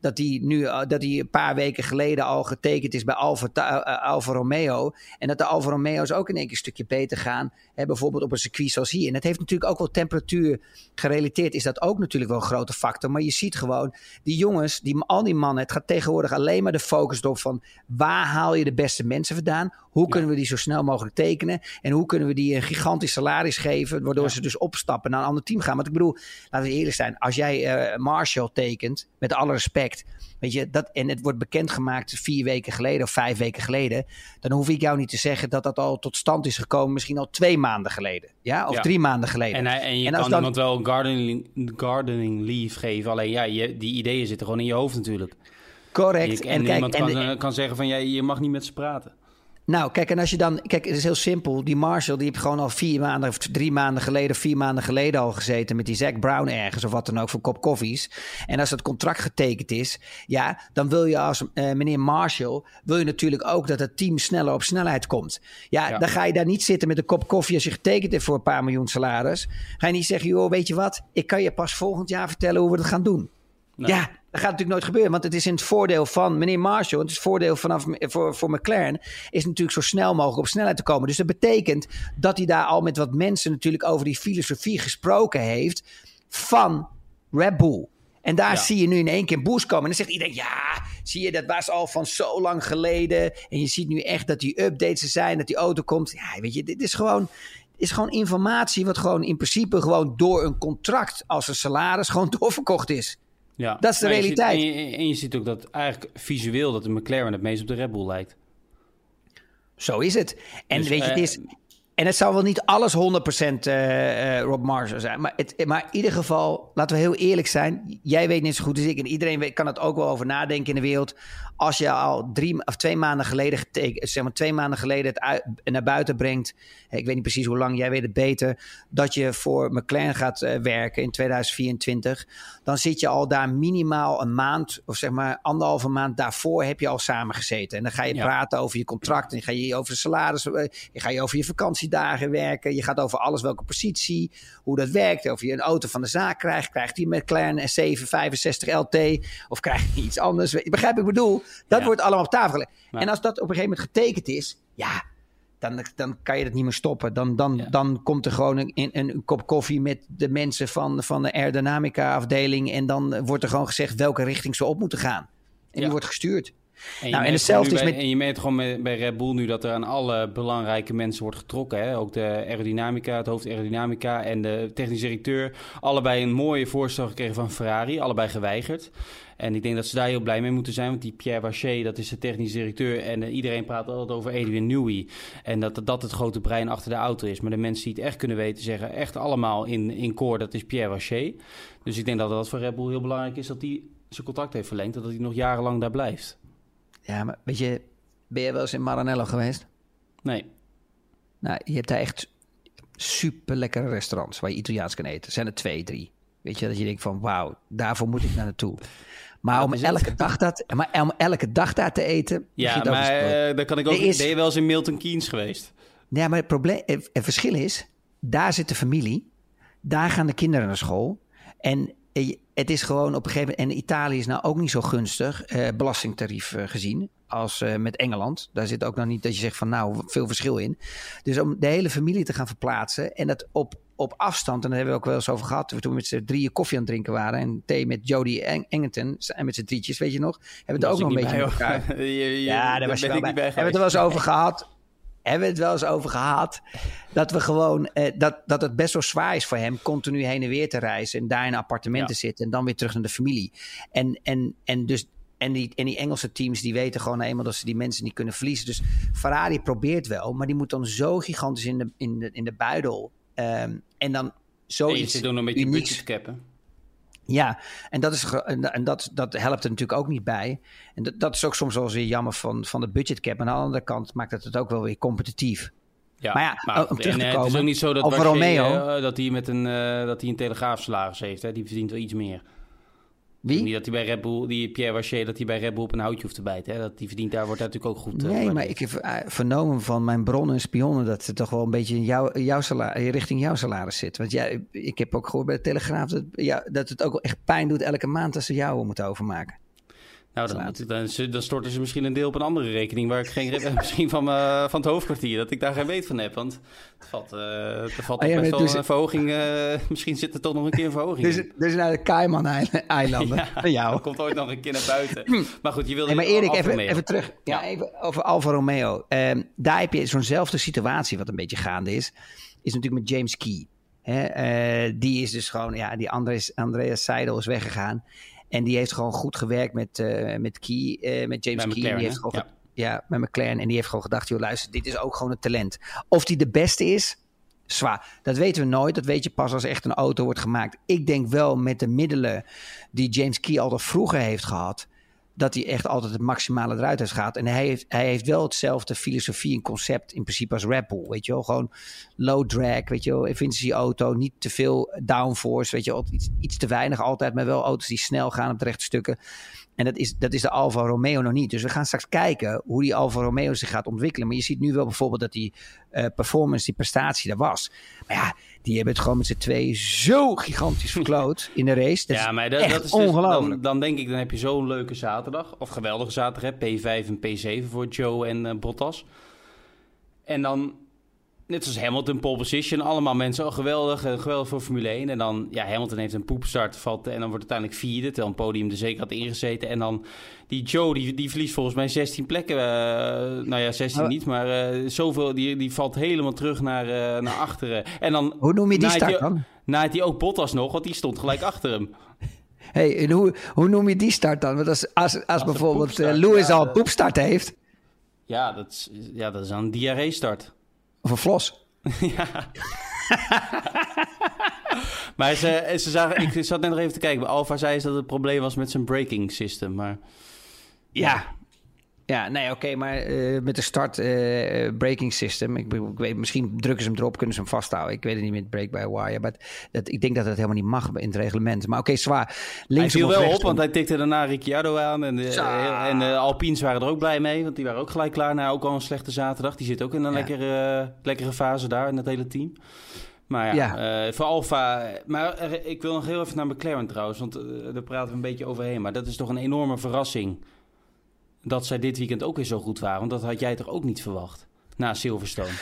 dat die nu eh, dat die een paar weken geleden al getekend is bij Alfa, uh, Alfa Romeo. En dat de Alfa Romeo's ook in één keer een stukje beter gaan. Hè, bijvoorbeeld op een circuit zoals hier. En dat heeft natuurlijk ook wel temperatuur gerelateerd. Is dat ook natuurlijk wel een grote factor. Maar je ziet gewoon, die jongens, die, al die mannen. Het gaat tegenwoordig alleen maar de focus op van waar haal je de beste mensen vandaan? Hoe kunnen we die zo snel mogelijk tekenen? En hoe kunnen we die een gigantisch salaris geven? Waardoor ze dus opstappen naar een ander team gaan. Want ik bedoel, laten we eerlijk zijn. Als jij uh, Marshall tekent, met alle respect. Weet je, dat, en het wordt bekendgemaakt vier weken geleden of vijf weken geleden. Dan hoef ik jou niet te zeggen dat dat al tot stand is gekomen. Misschien al twee maanden geleden. Ja, of drie maanden geleden. En, en je en kan dan... iemand wel gardening, gardening leave geven. Alleen ja, je, die ideeën zitten gewoon in je hoofd natuurlijk. Correct. en, en iemand kan, en, kan zeggen van ja, je mag niet met ze praten. Nou, kijk, en als je dan. Kijk, het is heel simpel. Die Marshall, die heeft gewoon al vier maanden of drie maanden geleden, vier maanden geleden al gezeten met die Zack Brown ergens of wat dan ook voor kop koffies. En als dat contract getekend is, ja, dan wil je als uh, meneer Marshall, wil je natuurlijk ook dat het team sneller op snelheid komt. Ja, dan ga je daar niet zitten met een kop koffie als je getekend hebt voor een paar miljoen salaris. Ga je niet zeggen, joh, weet je wat, ik kan je pas volgend jaar vertellen hoe we dat gaan doen. Ja, dat gaat natuurlijk nooit gebeuren, want het is in het voordeel van meneer Marshall, het is het voordeel vanaf, voor, voor McLaren, is natuurlijk zo snel mogelijk op snelheid te komen. Dus dat betekent dat hij daar al met wat mensen natuurlijk over die filosofie gesproken heeft van Red Bull. En daar zie je nu in één keer boost komen. En dan zegt iedereen, ja, zie je, dat was al van zo lang geleden. En je ziet nu echt dat die updates er zijn, dat die auto komt. Ja, weet je, dit is gewoon, is gewoon informatie wat gewoon in principe gewoon door een contract als een salaris gewoon doorverkocht is. Ja. Dat is de realiteit. en, je, en, je, ziet ook dat eigenlijk visueel dat de McLaren het meest op de Red Bull lijkt. Zo is het. En dus, weet je, het is, eh, en het zal wel niet alles 100% uh, uh, Rob Marshall zijn. Maar, het, maar in ieder geval, laten we heel eerlijk zijn. Jij weet net zo goed als ik. En iedereen weet, kan het ook wel over nadenken in de wereld. Als je al drie of twee maanden geleden getekend, zeg maar twee maanden geleden het naar buiten brengt. Ik weet niet precies hoe lang, jij weet het beter. Dat je voor McLaren gaat uh, werken in 2024. Dan zit je al daar minimaal een maand, of zeg maar anderhalve maand daarvoor heb je al samengezeten. En dan ga je praten over je contract. En ga je over de salaris. Je ga je over je vakantie dagen werken. Je gaat over alles, welke positie, hoe dat werkt. Of je een auto van de zaak krijgt. Krijgt met klein S765 LT of krijgt hij iets anders? Begrijp ik bedoel? Dat wordt allemaal op tafel gelegd. En als dat op een gegeven moment getekend is, ja, dan, dan kan je dat niet meer stoppen. Dan, dan, dan komt er gewoon een, een, kop koffie met de mensen van, van de aerodynamica afdeling. En dan wordt er gewoon gezegd welke richting ze op moeten gaan. En die wordt gestuurd. En, nou, en hetzelfde is met... En je merkt gewoon bij, bij Red Bull nu dat er aan alle belangrijke mensen wordt getrokken. Hè? Ook de aerodynamica, het hoofd aerodynamica en de technisch directeur. Allebei een mooie voorstel gekregen van Ferrari. Allebei geweigerd. En ik denk dat ze daar heel blij mee moeten zijn. Want die Pierre Waché, dat is de technisch directeur. En uh, iedereen praat altijd over Adrian Newey. En dat dat het grote brein achter de auto is. Maar de mensen die het echt kunnen weten, zeggen echt allemaal in, in core, dat is Pierre Waché. Dus ik denk dat dat voor Red Bull heel belangrijk is dat hij zijn contact heeft verlengd. En dat hij nog jarenlang daar blijft. Ja, maar weet je, ben je wel eens in Maranello geweest? Nee. Nou, je hebt daar echt super lekkere restaurants waar je Italiaans kan eten. Er zijn er twee, drie. Weet je, dat je denkt van wauw, daarvoor moet ik naar naartoe. Maar om elke, dag dat, maar om elke dag daar te eten. Ja, maar uh, dan kan ik ook. Is, ben je wel eens in Milton Keynes geweest? Ja, maar het, probleem, het verschil is, daar zit de familie, daar gaan de kinderen naar school. En het is gewoon op een gegeven moment. En Italië is nou ook niet zo gunstig, eh, belastingtarief eh, gezien, als eh, met Engeland. Daar zit ook nog niet dat je zegt van nou, veel verschil in. Dus om de hele familie te gaan verplaatsen en dat op, op afstand, en daar hebben we ook wel eens over gehad, toen we met z'n drieën koffie aan het drinken waren en thee met Jodie Engington en met z'n drietjes, weet je nog? Hebben we het ook nog een beetje bij, ja, daar was je wel bij. Hebben we het er wel eens over gehad hebben we het wel eens over gehad. Dat we gewoon. Eh, dat, dat het best wel zwaar is voor hem. continu heen en weer te reizen. en daar in appartementen ja. zitten. en dan weer terug naar de familie. En, en, en dus. En die, en die Engelse teams die weten gewoon eenmaal dat ze die mensen niet kunnen verliezen. Dus Ferrari probeert wel, maar die moet dan zo gigantisch in de, in de, in de buidel. Um, en dan zoiets. En je zit dan een beetje budget cappen. Ja, en, dat, is, en dat, dat helpt er natuurlijk ook niet bij. En dat, dat is ook soms wel eens weer jammer van, van de budgetcap. Aan de andere kant maakt het het ook wel weer competitief. Ja, maar ja, maar, om terug te komen, het is ook niet zo dat Romeo, uh, dat hij met een, uh, dat hij een telegraafsalaris heeft. Hè? Die verdient wel iets meer. Wie? Niet dat hij bij Red Bull, die Pierre Waché, dat hij bij Red Bull op een houtje hoeft te bijten. Hè? Dat die verdient daar, wordt natuurlijk ook goed. Uh, nee, maar ik heb vernomen van mijn bronnen en spionnen dat het toch wel een beetje in jouw, jouw salaris, richting jouw salaris zit. Want jij, ik heb ook gehoord bij de Telegraaf dat, ja, dat het ook wel echt pijn doet elke maand als ze jou moeten overmaken. Nou, dan, dan, dan, storten ze misschien een deel op een andere rekening waar ik geen heb. misschien van, uh, van het hoofdkwartier, dat ik daar geen weet van heb. Want het valt, uh, er valt ah, best wel dus, een verhoging. Uh, misschien zit er toch nog een keer een verhoging. Dus, dus naar de Cayman-eilanden ja, van jou. Dat komt ooit nog een keer naar buiten. Maar goed, je wilde. Nee, maar Erik, even, even terug. Ja, even over Alfa Romeo. Ehm, daar heb je zo'nzelfde situatie, wat een beetje gaande is. Is natuurlijk met James Key. Die is dus gewoon, ja, die Andreas, Andreas Seidel is weggegaan. En die heeft gewoon goed gewerkt met, uh, met Key, uh, met James Key. die heeft gewoon ja. ja. met McLaren. En die heeft gewoon gedacht, joh, luister, dit is ook gewoon een talent. Of die de beste is, zwaar. Dat weten we nooit. Dat weet je pas als echt een auto wordt gemaakt. Ik denk wel met de middelen die James Key al vroeger heeft gehad dat hij echt altijd het maximale eruit heeft. En hij heeft, hij heeft wel hetzelfde filosofie en concept in principe als Red Bull. Weet je wel, gewoon low drag, weet je wel, efficiency auto, niet te veel downforce, weet je wel, iets, iets te weinig altijd, maar wel auto's die snel gaan op de rechte stukken. En dat is, dat is de Alfa Romeo nog niet. Dus we gaan straks kijken hoe die Alfa Romeo zich gaat ontwikkelen. Maar je ziet nu wel bijvoorbeeld dat die uh, performance, die prestatie er was. Maar ja, die hebben het gewoon met z'n twee zo gigantisch verkloot in de race. Dat ja, maar dat, dat is dus- ongelooflijk. dan, dan, denk ik, dan heb je zo'n leuke zaterdag. Of geweldige zaterdag, hè? P5 en P7 voor Joe en uh, Bottas. En dan net zoals Hamilton, pole position. Allemaal mensen, oh geweldig, eh, geweldig voor Formule 1. En dan, ja, Hamilton heeft een poepstart, valt, en dan wordt uiteindelijk vierde, terwijl een podium er zeker had ingezeten. En dan die Joe, die, die verliest volgens mij 16 plekken. Uh, nou ja, 16 niet, maar uh, zoveel, die, die valt helemaal terug naar, uh, naar achteren. En dan... Hoe noem je die start dan? Naait hij ook Bottas nog, want die stond gelijk achter hem. hey, en hoe, hoe noem je die start dan? Want als, als, als, bijvoorbeeld Lewis ja, al een poepstart heeft... Ja, dat is, ja, dat is een diarree-start. Of een flos. ja. maar ze, ze zagen, ik zat net nog even te kijken. Alfa zei dat het probleem was met zijn braking system. Maar ja, ja, nee, oké, maar uh, met de start uh, braking system, ik, ik, weet, misschien drukken ze hem erop, kunnen ze hem vasthouden. Ik weet het niet met break by wire, maar dat, ik denk dat het helemaal niet mag in het reglement. Maar oké, zwaar. Links hij viel wel op, want hij tikte daarna Ricciardo aan en, de, en de Alpines waren er ook blij mee, want die waren ook gelijk klaar na ook al een slechte zaterdag. Die zit ook in een lekkere, lekkere fase daar in het hele team. Maar ja, ja. voor Alfa. Maar ik wil nog heel even naar McLaren trouwens, want daar praten we een beetje overheen. Maar dat is toch een enorme verrassing dat zij dit weekend ook weer zo goed waren. Want dat had jij toch ook niet verwacht na Silverstone?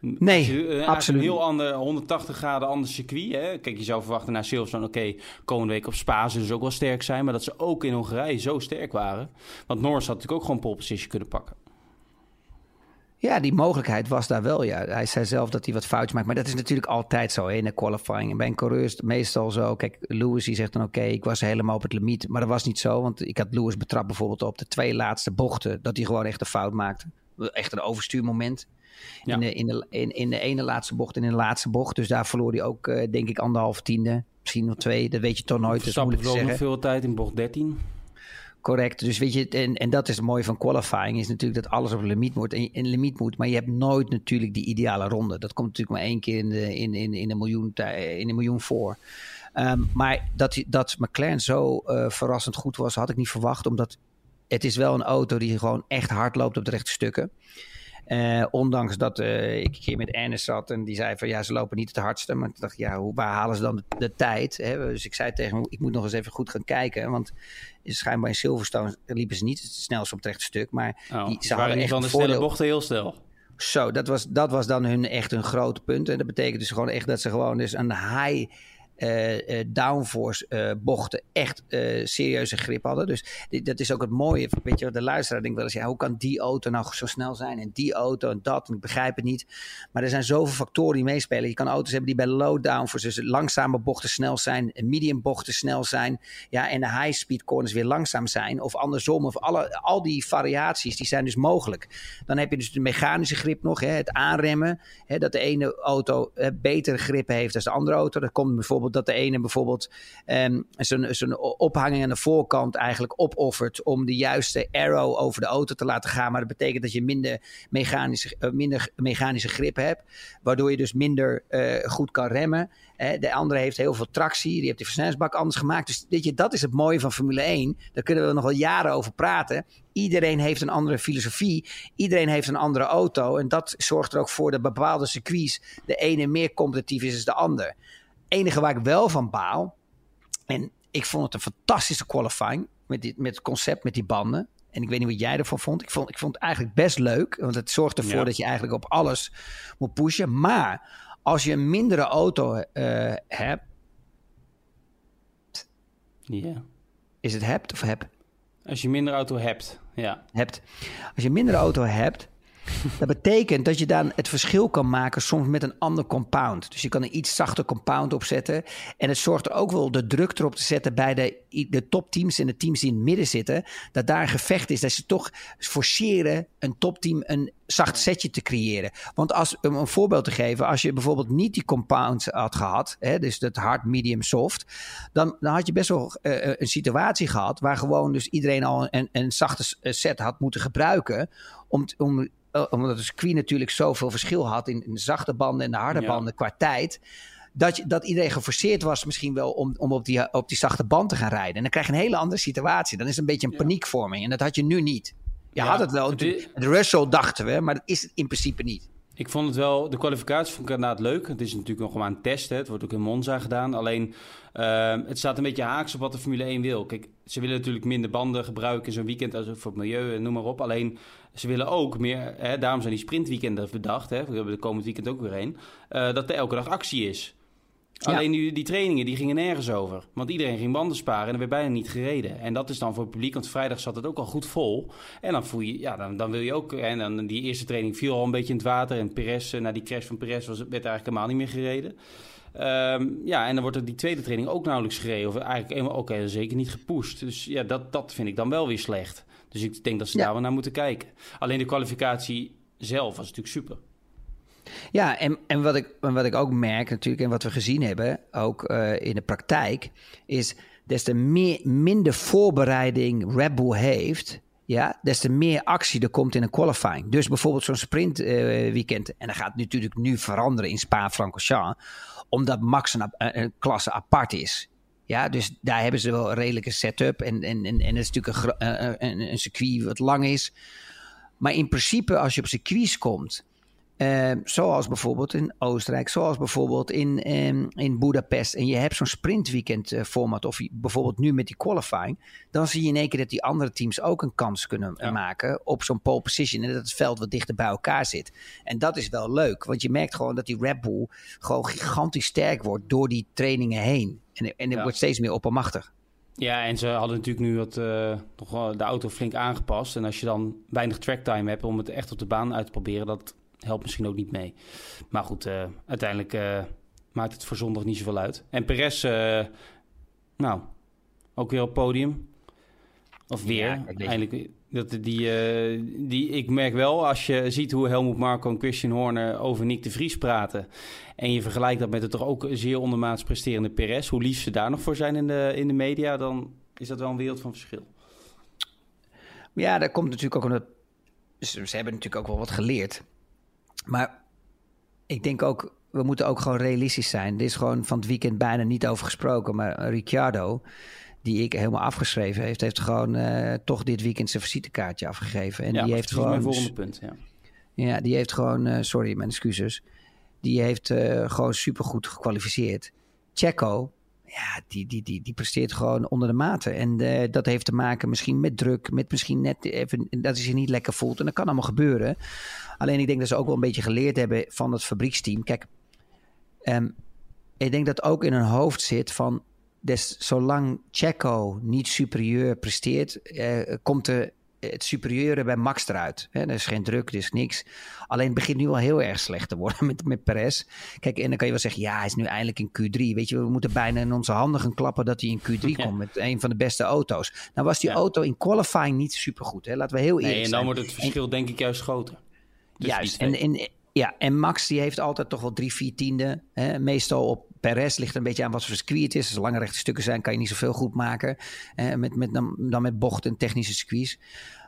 Nee, uh, absoluut. Een heel ander 180 graden ander circuit. Hè? Kijk, je zou verwachten na Silverstone, oké, komende week op Spa zullen ze ook wel sterk zijn. Maar dat ze ook in Hongarije zo sterk waren. Want Norris had natuurlijk ook gewoon pole position kunnen pakken. Ja, die mogelijkheid was daar wel. Ja. Hij zei zelf dat hij wat foutjes maakt. Maar dat is natuurlijk altijd zo hè, in de qualifying. En bij een coureur is het meestal zo. Kijk, Lewis die zegt dan oké, ik was helemaal op het limiet. Maar dat was niet zo. Want ik had Lewis betrapt bijvoorbeeld op de twee laatste bochten. Dat hij gewoon echt een fout maakte. Echt een overstuurmoment. In, de, in, de, in, in de ene laatste bocht en in de laatste bocht. Dus daar verloor hij ook, uh, denk ik, anderhalf tiende. Misschien nog twee. Dat weet je toch nooit. Moeilijk te zeggen. nog veel tijd in bocht 13. Correct. Dus weet je, en, en dat is het mooie van qualifying, is natuurlijk dat alles op limiet moet en in limiet moet. Maar je hebt nooit natuurlijk die ideale ronde. Dat komt natuurlijk maar één keer in de, in, in, in een miljoen, in een miljoen voor. Ehm, maar dat, dat McLaren zo verrassend goed was, had ik niet verwacht. Omdat het is wel een auto die gewoon echt hard loopt op de rechte stukken. Uh, ondanks dat uh, ik een keer met Ernest zat en die zei van ja, ze lopen niet het hardste. Maar ik dacht, ja, hoe, waar halen ze dan de, tijd? Hè? Dus ik zei tegen hem, ik moet nog eens even goed gaan kijken. Want schijnbaar in Silverstone liepen ze niet het snelst op het rechte stuk. Maar oh, die, ze waren echt van de snelle bochten heel snel. Zo, dat was, dat was dan hun echt een groot punt. En dat betekent dus gewoon echt dat ze gewoon dus een high uh, downforce uh, bochten echt serieuze grip hadden. Dus dat is ook het mooie. Weet je, de luisteraar denkt wel eens, ja, hoe kan die auto nou zo snel zijn? En die auto en dat, ik begrijp het niet. Maar er zijn zoveel factoren die meespelen. Je kan auto's hebben die bij low downforce, dus langzame bochten snel zijn, medium bochten snel zijn. Ja, en de high speed corners weer langzaam zijn. Of andersom. Of alle, al die variaties, die zijn dus mogelijk. Dan heb je dus de mechanische grip nog, hè, het aanremmen. Hè, dat de ene auto betere grip heeft dan de andere auto. Dat komt bijvoorbeeld dat de ene bijvoorbeeld um, zijn ophanging aan de voorkant eigenlijk opoffert om de juiste arrow over de auto te laten gaan. Maar dat betekent dat je minder mechanische, uh, minder mechanische grip hebt, waardoor je dus minder uh, goed kan remmen. De andere heeft heel veel tractie, die heeft de versnellingsbak anders gemaakt. Dus weet je, dat is het mooie van Formule 1. Daar kunnen we nog wel jaren over praten. Iedereen heeft een andere filosofie. Iedereen heeft een andere auto. En dat zorgt er ook voor dat bepaalde circuits de ene meer competitief is dan de ander enige waar ik wel van baal. En ik vond het een fantastische qualifying. Met, dit, met het concept met die banden. En ik weet niet wat jij ervan vond. Ik vond, ik vond het eigenlijk best leuk. Want het zorgt ervoor dat je eigenlijk op alles moet pushen. Maar als je een mindere auto uh, hebt. Ja. Is het hebt of heb? Als je minder auto hebt, ja. Hebt. Als je een mindere auto hebt, dat betekent dat je dan het verschil kan maken soms met een ander compound. Dus je kan een iets zachter compound opzetten. En het zorgt er ook wel de druk erop te zetten bij de, de topteams en de teams die in het midden zitten. Dat daar een gevecht is. Dat ze toch forceren een topteam een zacht setje te creëren. Want als, om een voorbeeld te geven, als je bijvoorbeeld niet die compounds had gehad, hè, dus dat hard, medium, soft, dan, dan had je best wel uh, een situatie gehad waar gewoon dus iedereen al een, een zachte set had moeten gebruiken om, om eh, omdat de circuit natuurlijk zoveel verschil had in, in de zachte banden en de harde banden qua tijd. Dat, je, dat iedereen geforceerd was misschien wel om, om op, die, op die zachte band te gaan rijden. En dan krijg je een hele andere situatie. Dan is het een beetje een paniekvorming. En dat had je nu niet. Je had het wel. De Russell dachten we, maar dat is het in principe niet. Ik vond het wel, de kwalificatie vond ik inderdaad leuk. Het is natuurlijk nog maar een test. Hè. Het wordt ook in Monza gedaan. Alleen, uh, het staat een beetje haaks op wat de Formule 1 wil. Kijk, ze willen natuurlijk minder banden gebruiken in zo'n weekend als voor het milieu en noem maar op. Alleen, ze willen ook meer, hè, daarom zijn die sprintweekenden bedacht. Hè. We hebben de komend weekend ook weer een. Uh, dat er elke dag actie is. Alleen nu, die trainingen die gingen nergens over. Want iedereen ging banden sparen en er werd bijna niet gereden. En dat is dan voor het publiek, want vrijdag zat het ook al goed vol. En dan voel je, ja, dan, dan wil je ook. En dan die eerste training viel al een beetje in het water. En Perez, na die crash van Perez, was, werd eigenlijk helemaal niet meer gereden. Um, ja, en dan wordt er die tweede training ook nauwelijks gereden. Of eigenlijk ook okay, zeker niet gepusht. Dus ja, dat, dat vind ik dan wel weer slecht. Dus ik denk dat ze daar wel naar moeten kijken. Alleen de kwalificatie zelf was natuurlijk super. Ja, en, en wat, ik, wat ik ook merk natuurlijk en wat we gezien hebben, ook uh, in de praktijk, is des te meer, minder voorbereiding Red Bull heeft, ja, des te meer actie er komt in een qualifying. Dus bijvoorbeeld zo'n sprint uh, weekend, en dat gaat natuurlijk nu veranderen in Spa-Francorchamps, omdat Max een, een, klasse apart is. Ja, dus daar hebben ze wel een redelijke setup en, en, en, en het is natuurlijk een, een, een circuit wat lang is. Maar in principe, als je op circuits komt uh, zoals bijvoorbeeld in Oostenrijk, zoals bijvoorbeeld in, um, in Budapest. En je hebt zo'n sprintweekend uh, format, of bijvoorbeeld nu met die qualifying. Dan zie je in één keer dat die andere teams ook een kans kunnen maken op zo'n pole position. En dat het veld wat dichter bij elkaar zit. En dat is wel leuk, want je merkt gewoon dat die Red Bull gewoon gigantisch sterk wordt door die trainingen heen. En, en het wordt steeds meer oppermachtig. Ja, en ze hadden natuurlijk nu wat, uh, nog de auto flink aangepast. En als je dan weinig tracktime hebt om het echt op de baan uit te proberen, dat helpt misschien ook niet mee. Maar goed, uh, uiteindelijk uh, maakt het voor zondag niet zoveel uit. En Perez, uh, nou, ook weer op podium. Of weer, ja. Dat, die, die, ik merk wel, als je ziet hoe Helmoet Marco en Christian Horner over Nick de Vries praten... en je vergelijkt dat met het toch ook zeer ondermaats presterende Perez... hoe lief ze daar nog voor zijn in de, in de media, dan is dat wel een wereld van verschil. Ja, dat komt natuurlijk ook omdat... Ze hebben natuurlijk ook wel wat geleerd. Maar ik denk ook, we moeten ook gewoon realistisch zijn. Er is gewoon van het weekend bijna niet over gesproken. Maar Ricciardo, die ik helemaal afgeschreven heeft, heeft gewoon uh, toch dit weekend zijn visitekaartje afgegeven. En ja, die heeft gewoon. Mijn volgende punt. Ja, ja die heeft gewoon. Uh, sorry, mijn excuses. Die heeft uh, gewoon supergoed gekwalificeerd. Checo, ja, die, die, die, die presteert gewoon onder de mate. En uh, dat heeft te maken misschien met druk, met misschien net even dat hij zich niet lekker voelt. En dat kan allemaal gebeuren. Alleen ik denk dat ze ook wel een beetje geleerd hebben van het fabrieksteam. Kijk, um, ik denk dat ook in hun hoofd zit van... Des, zolang Checo niet superieur presteert, uh, komt er het superieure bij Max eruit. Hè, er is geen druk, er is niks. Alleen het begint nu al heel erg slecht te worden met, met Perez. Kijk, en dan kan je wel zeggen, ja, hij is nu eindelijk in Q3. Weet je, we moeten bijna in onze handen gaan klappen dat hij in Q3 komt met een van de beste auto's. Nou was die auto in qualifying niet supergoed. Hè? Laten we heel eerlijk nee, en dan wordt het verschil denk ik juist groter. Juist, en, en, ja, en Max die heeft altijd toch wel drie, vier tiende. Hè? Meestal op Perez ligt een beetje aan wat voor circuit het is. Als lange rechte stukken zijn, kan je niet zoveel goed maken. Eh, met, met, dan, dan met bochten en technische circuits.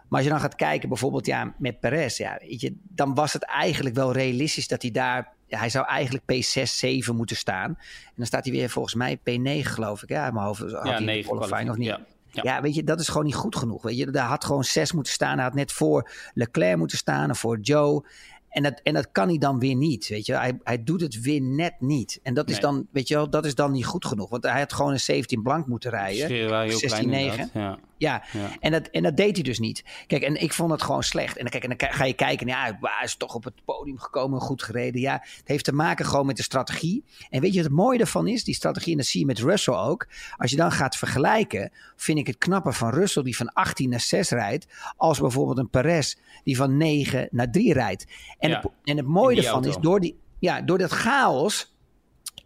Maar als je dan gaat kijken bijvoorbeeld ja, met Perez, ja, weet je, dan was het eigenlijk wel realistisch dat hij daar... Hij zou eigenlijk P6, 7 moeten staan. En dan staat hij weer volgens mij P9 geloof ik. Ja, mijn hoofd had ja, hij 9 qualifying of niet. Ja. Ja. ja. weet je, dat is gewoon niet goed genoeg. Weet je, daar had gewoon 6 moeten staan. Hij had net voor Leclerc moeten staan of voor Joe. En dat, en dat kan hij dan weer niet. Weet je, hij, hij doet het weer net niet. En dat is Nee. dan, weet je wel, dat is dan niet goed genoeg. Want hij had gewoon een 17 blank moeten rijden. Verschil waren heel 16-9. klein inderdaad, Ja. Ja, Ja. En, dat, en dat deed hij dus niet. Kijk, en ik vond het gewoon slecht. En dan, kijk, en dan ga je kijken, ja, hij is toch op het podium gekomen, goed gereden. Ja, het heeft te maken gewoon met de strategie. En weet je wat het mooie ervan is? Die strategie, en dat zie je met Russell ook. Als je dan gaat vergelijken, vind ik het knapper van Russell die van 18 naar 6 rijdt, als bijvoorbeeld een Perez die van 9 naar 3 rijdt. En, Ja, het, en het mooie ervan is, door, die, ja, door dat chaos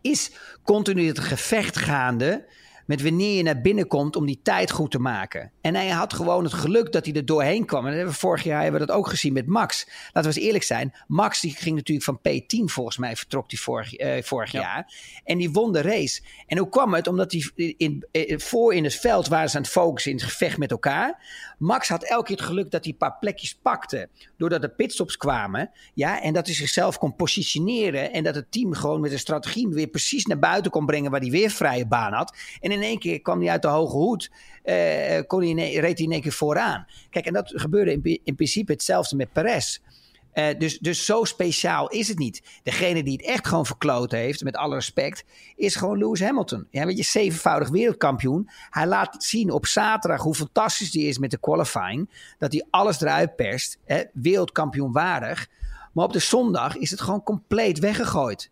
is continu het gevecht gaande met wanneer je naar binnen komt om die tijd goed te maken. En hij had gewoon het geluk dat hij er doorheen kwam. En dat hebben we vorig jaar hebben we dat ook gezien met Max. Laten we eens eerlijk zijn. Max die ging natuurlijk van P10 volgens mij vertrok die vorig, eh, vorig Ja. jaar. En die won de race. En hoe kwam het? Omdat hij in, in, voor in het veld waren ze aan het focussen in het gevecht met elkaar. Max had elke keer het geluk dat hij een paar plekjes pakte. Doordat er pitstops kwamen. Ja, en dat hij zichzelf kon positioneren. En dat het team gewoon met een strategie weer precies naar buiten kon brengen. Waar hij weer vrije baan had. En in één keer kwam hij uit de hoge hoed. eh, kon hij in reed hij in één keer vooraan. Kijk, en dat gebeurde in, in principe hetzelfde met Perez. Eh, dus, dus zo speciaal is het niet. Degene die het echt gewoon verkloot heeft, met alle respect, is gewoon Lewis Hamilton. Ja, weet je, zevenvoudig wereldkampioen. Hij laat zien op zaterdag hoe fantastisch die is met de qualifying. Dat hij alles eruit perst. Hè, wereldkampioen waardig. Maar op de zondag is het gewoon compleet weggegooid.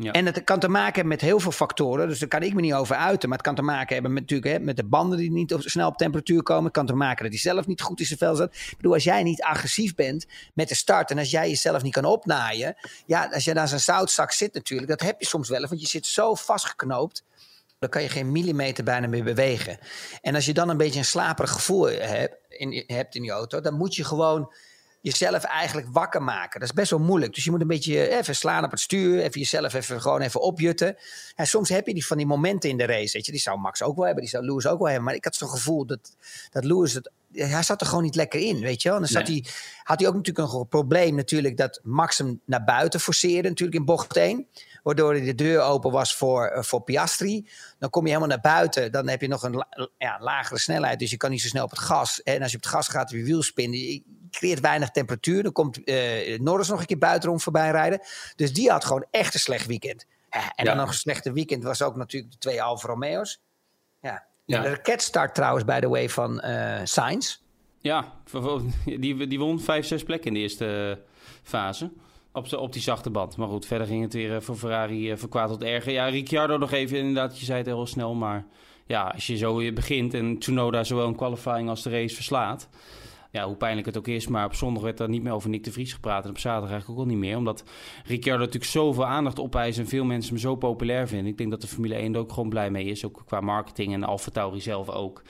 Ja. En het kan te maken hebben met heel veel factoren. Dus daar kan ik me niet over uiten. Maar het kan te maken hebben met, natuurlijk, hè, met de banden die niet op, snel op temperatuur komen. Het kan te maken dat hij zelf niet goed in zijn vel zat. Ik bedoel, als jij niet agressief bent met de start. En als jij jezelf niet kan opnaaien. Ja, als je naar zo'n zoutzak zit natuurlijk. Dat heb je soms wel. Want je zit zo vastgeknoopt. Dan kan je geen millimeter bijna meer bewegen. En als je dan een beetje een slaperig gevoel hebt in, hebt in die auto. Dan moet je gewoon jezelf eigenlijk wakker maken. Dat is best wel moeilijk. Dus je moet een beetje even slaan op het stuur. Even jezelf even, gewoon even opjutten. En soms heb je die van die momenten in de race. Weet je. Die zou Max ook wel hebben. Die zou Lewis ook wel hebben. Maar ik had zo'n gevoel dat, dat Lewis... Het, hij zat er gewoon niet lekker in, weet je wel. En dan zat Nee. hij, had hij ook natuurlijk een probleem natuurlijk... dat Max hem naar buiten forceerde natuurlijk in bocht 1. Waardoor de deur open was voor, eh, voor Piastri. Dan kom je helemaal naar buiten. Dan heb je nog een ja, lagere snelheid. Dus je kan niet zo snel op het gas. En als je op het gas gaat, heb je wielspin. Creëert weinig temperatuur. Dan komt eh Norris nog een keer buitenom voorbij rijden. Dus die had gewoon echt een slecht weekend. En Ja. dan nog een slechte weekend was ook natuurlijk de twee Alfa Romeo's. Ja. Ja. De raketstart trouwens, by the way, van eh Sainz. Ja, die, die won vijf, zes plekken in de eerste eh, fase. Op, z'n- op die zachte band. Maar goed, verder ging het weer voor Ferrari kwaad tot erger. Ja, Ricciardo nog even, inderdaad, je zei het heel snel. Maar ja, als je zo weer begint en Tsunoda zowel een qualifying als de race verslaat. Ja, hoe pijnlijk het ook is. Maar op zondag werd er niet meer over Nick de Vries gepraat. En op zaterdag eigenlijk ook al niet meer. Omdat Ricciardo natuurlijk zoveel aandacht opeist. En veel mensen hem zo populair vinden. Ik denk dat de Formule 1 er ook gewoon blij mee is. Ook qua marketing en Alfa Tauri zelf ook.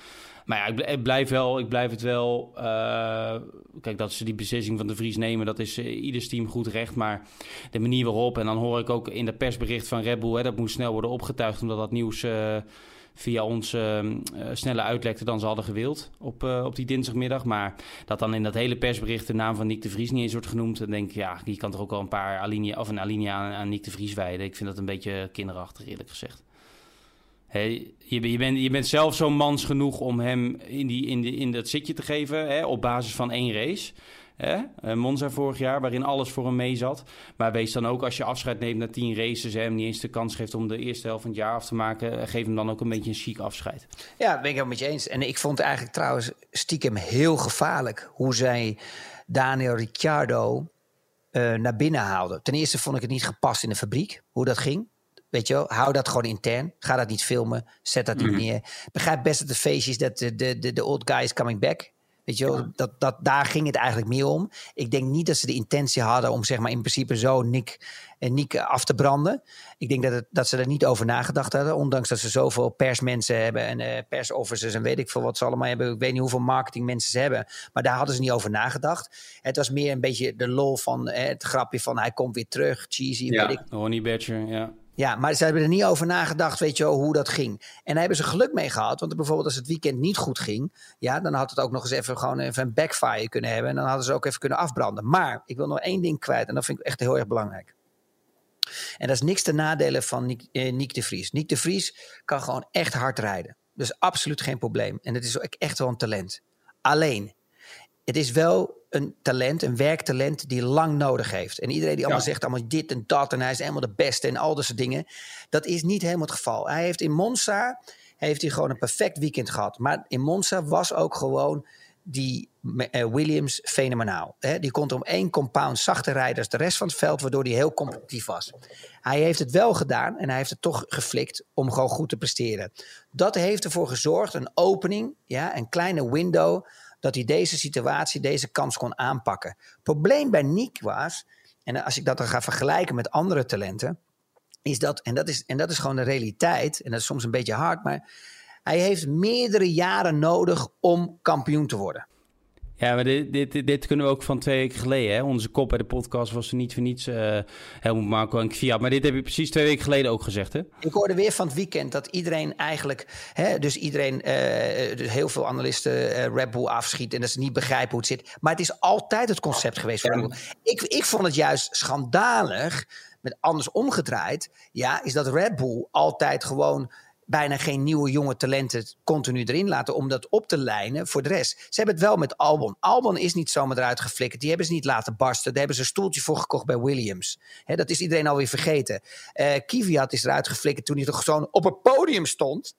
Maar ja, ik, bl- ik blijf, wel, ik blijf het wel. eh, kijk, dat ze die beslissing van de Vries nemen, dat is eh, ieders team goed recht. Maar de manier waarop, en dan hoor ik ook in dat persbericht van Red Bull, hè, dat moest snel worden opgetuigd, omdat dat nieuws eh, via ons snelle uitlekte dan ze hadden gewild op, op die dinsdagmiddag. Maar dat dan in dat hele persbericht de naam van Nick de Vries niet eens wordt genoemd. Dan denk ik, ja, die kan toch ook al een paar alinea, of een alinea aan, aan Nick de Vries wijden. Ik vind dat een beetje kinderachtig, eerlijk gezegd. Je, je, bent, je bent zelf zo mans genoeg om hem in, die, in, die, in dat zitje te geven hè, op basis van één race. Hè? Eh, Monza vorig jaar, waarin alles voor hem mee zat. Maar wees dan ook, als je afscheid neemt na tien races... hem niet eens de kans geeft om de eerste helft van het jaar af te maken... Eh, geef hem dan ook een beetje een chic afscheid. Ja, ben ik helemaal met je eens. En ik vond eigenlijk trouwens stiekem heel gevaarlijk... hoe zij Daniel Ricciardo uh, naar binnen haalden. Ten eerste vond ik het niet gepast in de fabriek, hoe dat ging. Weet je wel, hou dat gewoon intern. Ga dat niet filmen. Zet dat niet mhm. neer. Begrijp best dat de feestjes, dat de, de, de, de old guy is coming back. Weet je wel, dat, dat, daar ging het eigenlijk meer om. Ik denk niet dat ze de intentie hadden om zeg maar in principe zo Nick, en Nick af te branden. Ik denk dat, het, dat ze er niet over nagedacht hadden. Ondanks dat ze zoveel persmensen hebben en uh, persofficers en weet ik veel wat ze allemaal hebben. Ik weet niet hoeveel marketingmensen ze hebben. Maar daar hadden ze niet over nagedacht. Het was meer een beetje de lol van eh, het grapje van hij komt weer terug. Cheesy. Ja, weet ik. Honey Badger, ja. Ja, maar ze hebben er niet over nagedacht, weet je wel, hoe dat ging. En daar hebben ze geluk mee gehad. Want bijvoorbeeld als het weekend niet goed ging, ja, dan had het ook nog eens even gewoon even een backfire kunnen hebben. En dan hadden ze ook even kunnen afbranden. Maar ik wil nog één ding kwijt en dat vind ik echt heel erg belangrijk. En dat is niks te nadelen van Nick, eh, de Vries. Nick de Vries kan gewoon echt hard rijden. Dus absoluut geen probleem. En het is echt wel een talent. Alleen, het is wel een talent, een werktalent die lang nodig heeft. En iedereen die allemaal zegt allemaal dit en dat en hij is helemaal de beste en al dat soort dingen. Dat is niet helemaal het geval. Hij heeft in Monza heeft hij gewoon een perfect weekend gehad. Maar in Monza was ook gewoon die uh, Williams fenomenaal. Hè? Die kon om één compound zachter rijden als de rest van het veld, waardoor hij heel competitief was. Hij heeft het wel gedaan en hij heeft het toch geflikt om gewoon goed te presteren. Dat heeft ervoor gezorgd, een opening, ja, een kleine window dat hij deze situatie, deze kans kon aanpakken. Probleem bij Nick was, en als ik dat dan ga vergelijken met andere talenten, is dat, en dat is, en dat is gewoon de realiteit, en dat is soms een beetje hard, maar hij heeft meerdere jaren nodig om kampioen te worden. Ja, maar dit, dit, dit kunnen we ook van twee weken geleden. Hè? Onze kop bij de podcast was er niet voor niets uh, Helmut Marco en Kviat. Maar dit heb je precies twee weken geleden ook gezegd, hè? Ik hoorde weer van het weekend dat iedereen eigenlijk... Hè, dus iedereen, uh, dus heel veel analisten uh, Red Bull afschiet... en dat ze niet begrijpen hoe het zit. Maar het is altijd het concept geweest voor Red Bull. Ik, ik vond het juist schandalig, met anders omgedraaid... ja, is dat Red Bull altijd gewoon bijna geen nieuwe jonge talenten continu erin laten om dat op te lijnen voor de rest. Ze hebben het wel met Albon. Albon is niet zomaar eruit geflikkerd. Die hebben ze niet laten barsten. Daar hebben ze een stoeltje voor gekocht bij Williams. dat is iedereen alweer vergeten. Uh, Kvyat is eruit geflikkerd toen hij toch gewoon op het podium stond.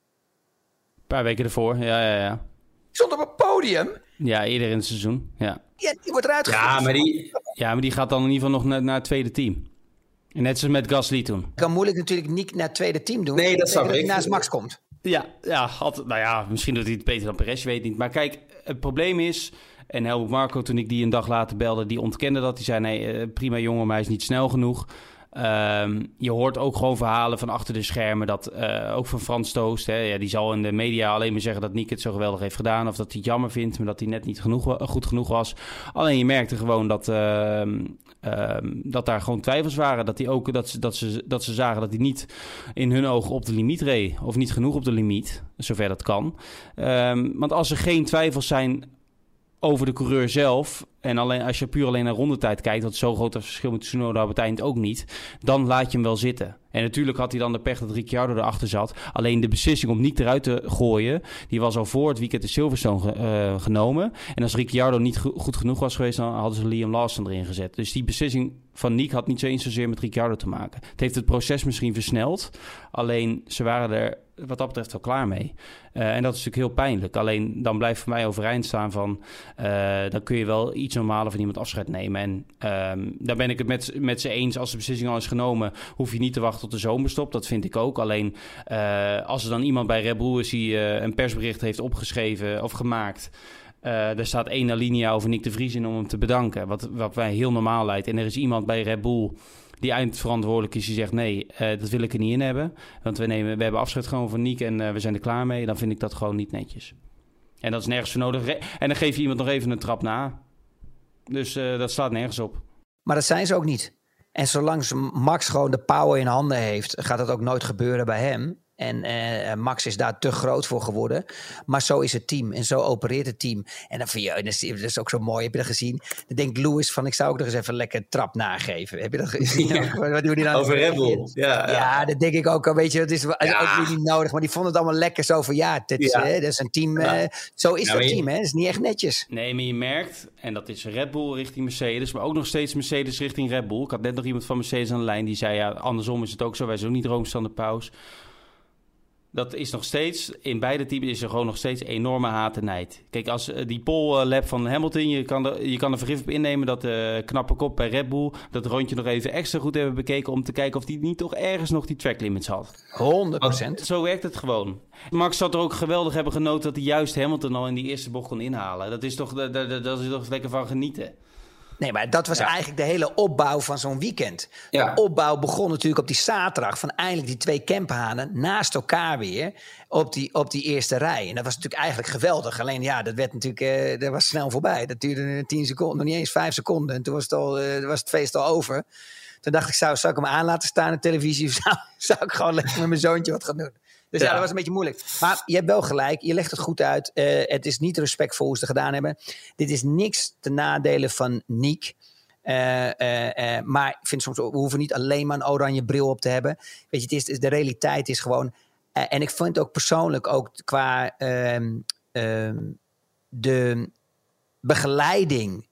Een paar weken ervoor, ja, ja, ja. Stond op het podium. Ja, eerder in het seizoen, ja. Ja, die wordt eruit ja, maar die, ja, maar die gaat dan in ieder geval nog naar, naar het tweede team. Net zoals met Gasly toen. kan moeilijk natuurlijk niet naar het tweede team doen. Nee, dat zou ik. Dat naast Max komt. Ja, ja had, nou ja, misschien doet hij het beter dan Perez, je weet niet. Maar kijk, het probleem is... En Helmut Marco, toen ik die een dag later belde, die ontkende dat. Die zei, nee, eh, prima jongen, maar hij is niet snel genoeg. Um, je hoort ook gewoon verhalen van achter de schermen. Dat, uh, ook van Frans Toost. Hè, ja, die zal in de media alleen maar zeggen dat Nick het zo geweldig heeft gedaan. Of dat hij het jammer vindt, maar dat hij net niet genoeg, goed genoeg was. Alleen je merkte gewoon dat, uh, um, dat daar gewoon twijfels waren. Dat, die ook, dat, ze, dat, ze, dat ze zagen dat hij niet in hun ogen op de limiet reed. Of niet genoeg op de limiet, zover dat kan. Want als er geen twijfels zijn over de coureur zelf. En alleen, als je puur alleen naar rondetijd kijkt, wat zo groot verschil met Tsunoda op ook niet, dan laat je hem wel zitten. En natuurlijk had hij dan de pech dat Ricciardo erachter zat. Alleen de beslissing om niet eruit te gooien, die was al voor het weekend de Silverstone uh, genomen. En als Ricciardo niet goed genoeg was geweest, dan hadden ze Liam Lawson erin gezet. Dus die beslissing van Nick had niet zo eens zozeer met Ricciardo te maken. Het heeft het proces misschien versneld. Alleen ze waren er wat dat betreft wel klaar mee. Uh, en dat is natuurlijk heel pijnlijk. Alleen dan blijft voor mij overeind staan van... Uh, dan kun je wel iets normaler van iemand afscheid nemen. En um, daar ben ik het met, met ze eens. Als de beslissing al is genomen, hoef je niet te wachten tot de zomerstop. Dat vind ik ook. Alleen uh, als er dan iemand bij Red Bull is die een persbericht heeft opgeschreven of gemaakt... Er staat één alinea over Nick de Vries in om hem te bedanken. Wat, wat wij heel normaal lijkt. En er is iemand bij Red Bull die eindverantwoordelijk is, die zegt nee, uh, dat wil ik er niet in hebben. Want we, nemen, we hebben afscheid gewoon van Nick en uh, we zijn er klaar mee. Dan vind ik dat gewoon niet netjes. En dat is nergens voor nodig. En dan geef je iemand nog even een trap na. Dus dat slaat nergens op. Maar dat zijn ze ook niet. En zolang Max gewoon de power in handen heeft, gaat dat ook nooit gebeuren bij hem. En uh, Max is daar te groot voor geworden. Maar zo is het team en zo opereert het team. En dan vind je, dat is, dat is ook zo mooi, heb je dat gezien? Dan denkt Lewis van, ik zou ook nog eens even lekker trap nageven. Heb je dat gezien? Ja. Wat doen die dan? Over Red Bull, ja. Ja, dat denk ik ook. Weet je, dat is ja. ook niet nodig. Maar die vonden het allemaal lekker zo van, ja, dit is, hè, dat is een team. Uh, zo is dat team, hè. Dat is niet echt netjes. Nee, maar je merkt, en dat is Red Bull richting Mercedes, maar ook nog steeds Mercedes richting Red Bull. Ik had net nog iemand van Mercedes aan de lijn die zei, ja, andersom is het ook zo. Wij zijn ook niet rooms aan de pauze dat is nog steeds, in beide teams is er gewoon nog steeds enorme haat en nijd. Kijk, als uh, die pole lap van Hamilton, je kan, er, je kan er vergif op innemen dat de uh, knappe kop bij Red Bull dat rondje nog even extra goed hebben bekeken om te kijken of hij niet toch ergens nog die track limits had. 100%. Zo werkt het gewoon. Max had er ook geweldig hebben genoten dat hij juist Hamilton al in die eerste bocht kon inhalen. Dat is toch, dat, dat, dat is toch lekker van genieten. Nee, maar dat was eigenlijk de hele opbouw van zo'n weekend. De opbouw begon natuurlijk op die zaterdag van eindelijk die twee camphanen naast elkaar weer op die, op die eerste rij. En dat was natuurlijk eigenlijk geweldig. Alleen ja, dat werd natuurlijk, uh, dat was snel voorbij. Dat duurde tien seconden, nog niet eens vijf seconden. En toen was het, al, uh, was het feest al over. Toen dacht ik, zou, zou ik hem aan laten staan op televisie? Of zou, zou ik gewoon lekker met mijn zoontje wat gaan doen? Dus ja. dat was een beetje moeilijk. Maar je hebt wel gelijk, je legt het goed uit. Uh, het is niet respectvol hoe ze het gedaan hebben. Dit is niks te nadelen van Niek. Uh, uh, maar ik vind soms, we hoeven niet alleen maar een oranje bril op te hebben. Weet je, het is, de realiteit is gewoon. en ik vind ook persoonlijk, ook qua ehm, ehm, de begeleiding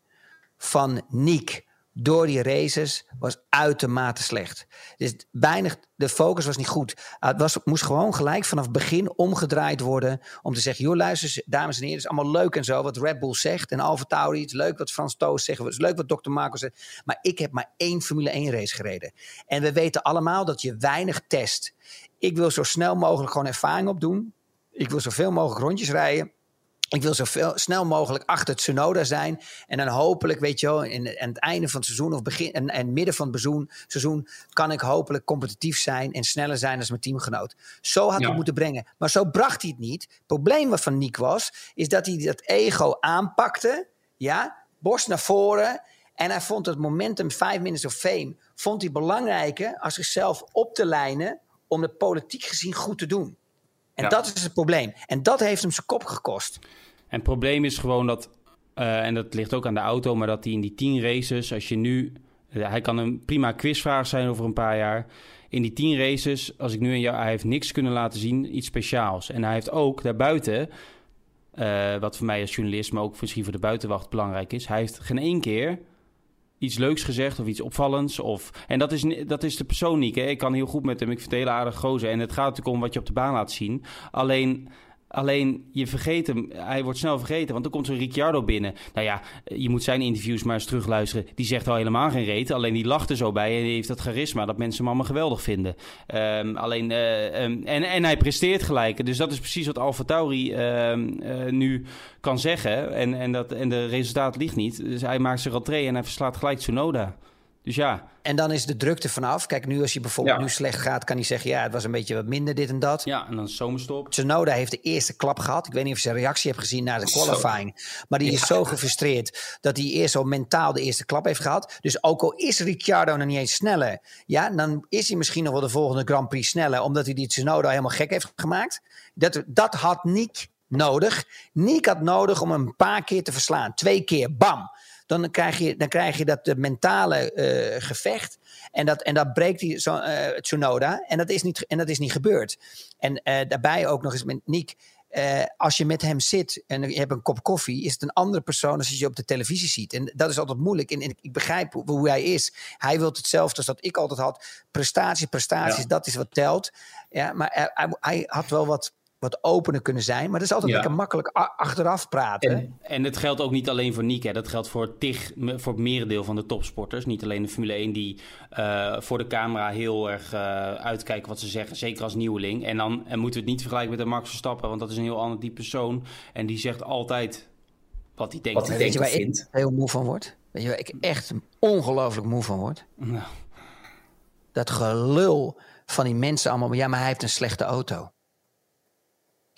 van Niek door die races was uitermate slecht. Dus weinig, de focus was niet goed. Het was, moest gewoon gelijk vanaf begin omgedraaid worden. Om te zeggen: joh, luister, dames en heren, het is allemaal leuk en zo wat Red Bull zegt. En Alfa Tauri, het is leuk wat Frans Toos zegt. Het is leuk wat Dr. Marco zegt. Maar ik heb maar één Formule 1 race gereden. En we weten allemaal dat je weinig test. Ik wil zo snel mogelijk gewoon ervaring opdoen. Ik wil zoveel mogelijk rondjes rijden. Ik wil zo veel, snel mogelijk achter het Tsunoda zijn. En dan hopelijk, weet je wel, in, aan het einde van het seizoen of begin en, en midden van het seizoen, seizoen kan ik hopelijk competitief zijn en sneller zijn als mijn teamgenoot. Zo had hij moeten brengen. Maar zo bracht hij het niet. Het probleem van Nick was, is dat hij dat ego aanpakte. Ja, borst naar voren. En hij vond het momentum 5 minutes of fame vond hij belangrijker als zichzelf op te lijnen om het politiek gezien goed te doen. En dat is het probleem. En dat heeft hem zijn kop gekost. En het probleem is gewoon dat, uh, en dat ligt ook aan de auto, maar dat hij in die tien races, als je nu, uh, hij kan een prima quizvraag zijn over een paar jaar. In die tien races, als ik nu aan jou, hij heeft niks kunnen laten zien, iets speciaals. En hij heeft ook daarbuiten, uh, wat voor mij als journalist, maar ook misschien voor de buitenwacht belangrijk is, hij heeft geen één keer iets leuks gezegd of iets opvallends. Of, en dat is, dat is de persoon niet. Hè? Ik kan heel goed met hem. Ik vind het hele aardig gozer. En het gaat natuurlijk om wat je op de baan laat zien. Alleen Alleen je vergeet hem, hij wordt snel vergeten. Want dan komt zo'n Ricciardo binnen. Nou ja, je moet zijn interviews maar eens terugluisteren. Die zegt al helemaal geen reet. Alleen die lacht er zo bij en die heeft dat charisma dat mensen hem allemaal geweldig vinden. Um, alleen, uh, um, en, en hij presteert gelijk. Dus dat is precies wat Alfa Tauri um, uh, nu kan zeggen. En, en, dat, en de resultaat ligt niet. Dus hij maakt zijn rentree en hij verslaat gelijk Tsunoda. Dus ja. En dan is de drukte vanaf. Kijk, nu als je bijvoorbeeld nu slecht gaat, kan hij zeggen: ja, het was een beetje wat minder dit en dat. Ja, en dan zomerstop. Tsunoda heeft de eerste klap gehad. Ik weet niet of je zijn reactie hebt gezien na de qualifying. Maar die is zo gefrustreerd dat hij eerst al mentaal de eerste klap heeft gehad. Dus ook al is Ricciardo nog niet eens sneller, ja, dan is hij misschien nog wel de volgende Grand Prix sneller, omdat hij die Tsunoda helemaal gek heeft gemaakt. Dat, dat had Nick nodig. Nick had nodig om een paar keer te verslaan. Twee keer, bam dan krijg je, dan krijg je dat de mentale uh, gevecht. En dat, en dat breekt die, zo, uh, Tsunoda. En dat is niet, en dat is niet gebeurd. En daarbij ook nog eens met Nick. als je met hem zit en je hebt een kop koffie, is het een andere persoon als je op de televisie ziet. En dat is altijd moeilijk. En, en ik begrijp hoe, hoe, hij is. Hij wil hetzelfde als dat ik altijd had. Prestaties, prestaties, dat is wat telt. Ja, maar hij, hij had wel wat wat opener kunnen zijn. Maar dat is altijd lekker makkelijk achteraf praten. En, en, het geldt ook niet alleen voor Nick. Hè. Dat geldt voor, tig, voor het merendeel van de topsporters. Niet alleen de Formule 1 die uh, voor de camera heel erg uh, uitkijken wat ze zeggen. Zeker als nieuweling. En dan en moeten we het niet vergelijken met de Max Verstappen. Want dat is een heel ander type persoon. En die zegt altijd wat hij denkt. Wat hij denkt of vindt. Ik heel moe van word? Weet je waar ik echt ongelooflijk moe van word? Nou. Dat gelul van die mensen allemaal. Ja, maar hij heeft een slechte auto.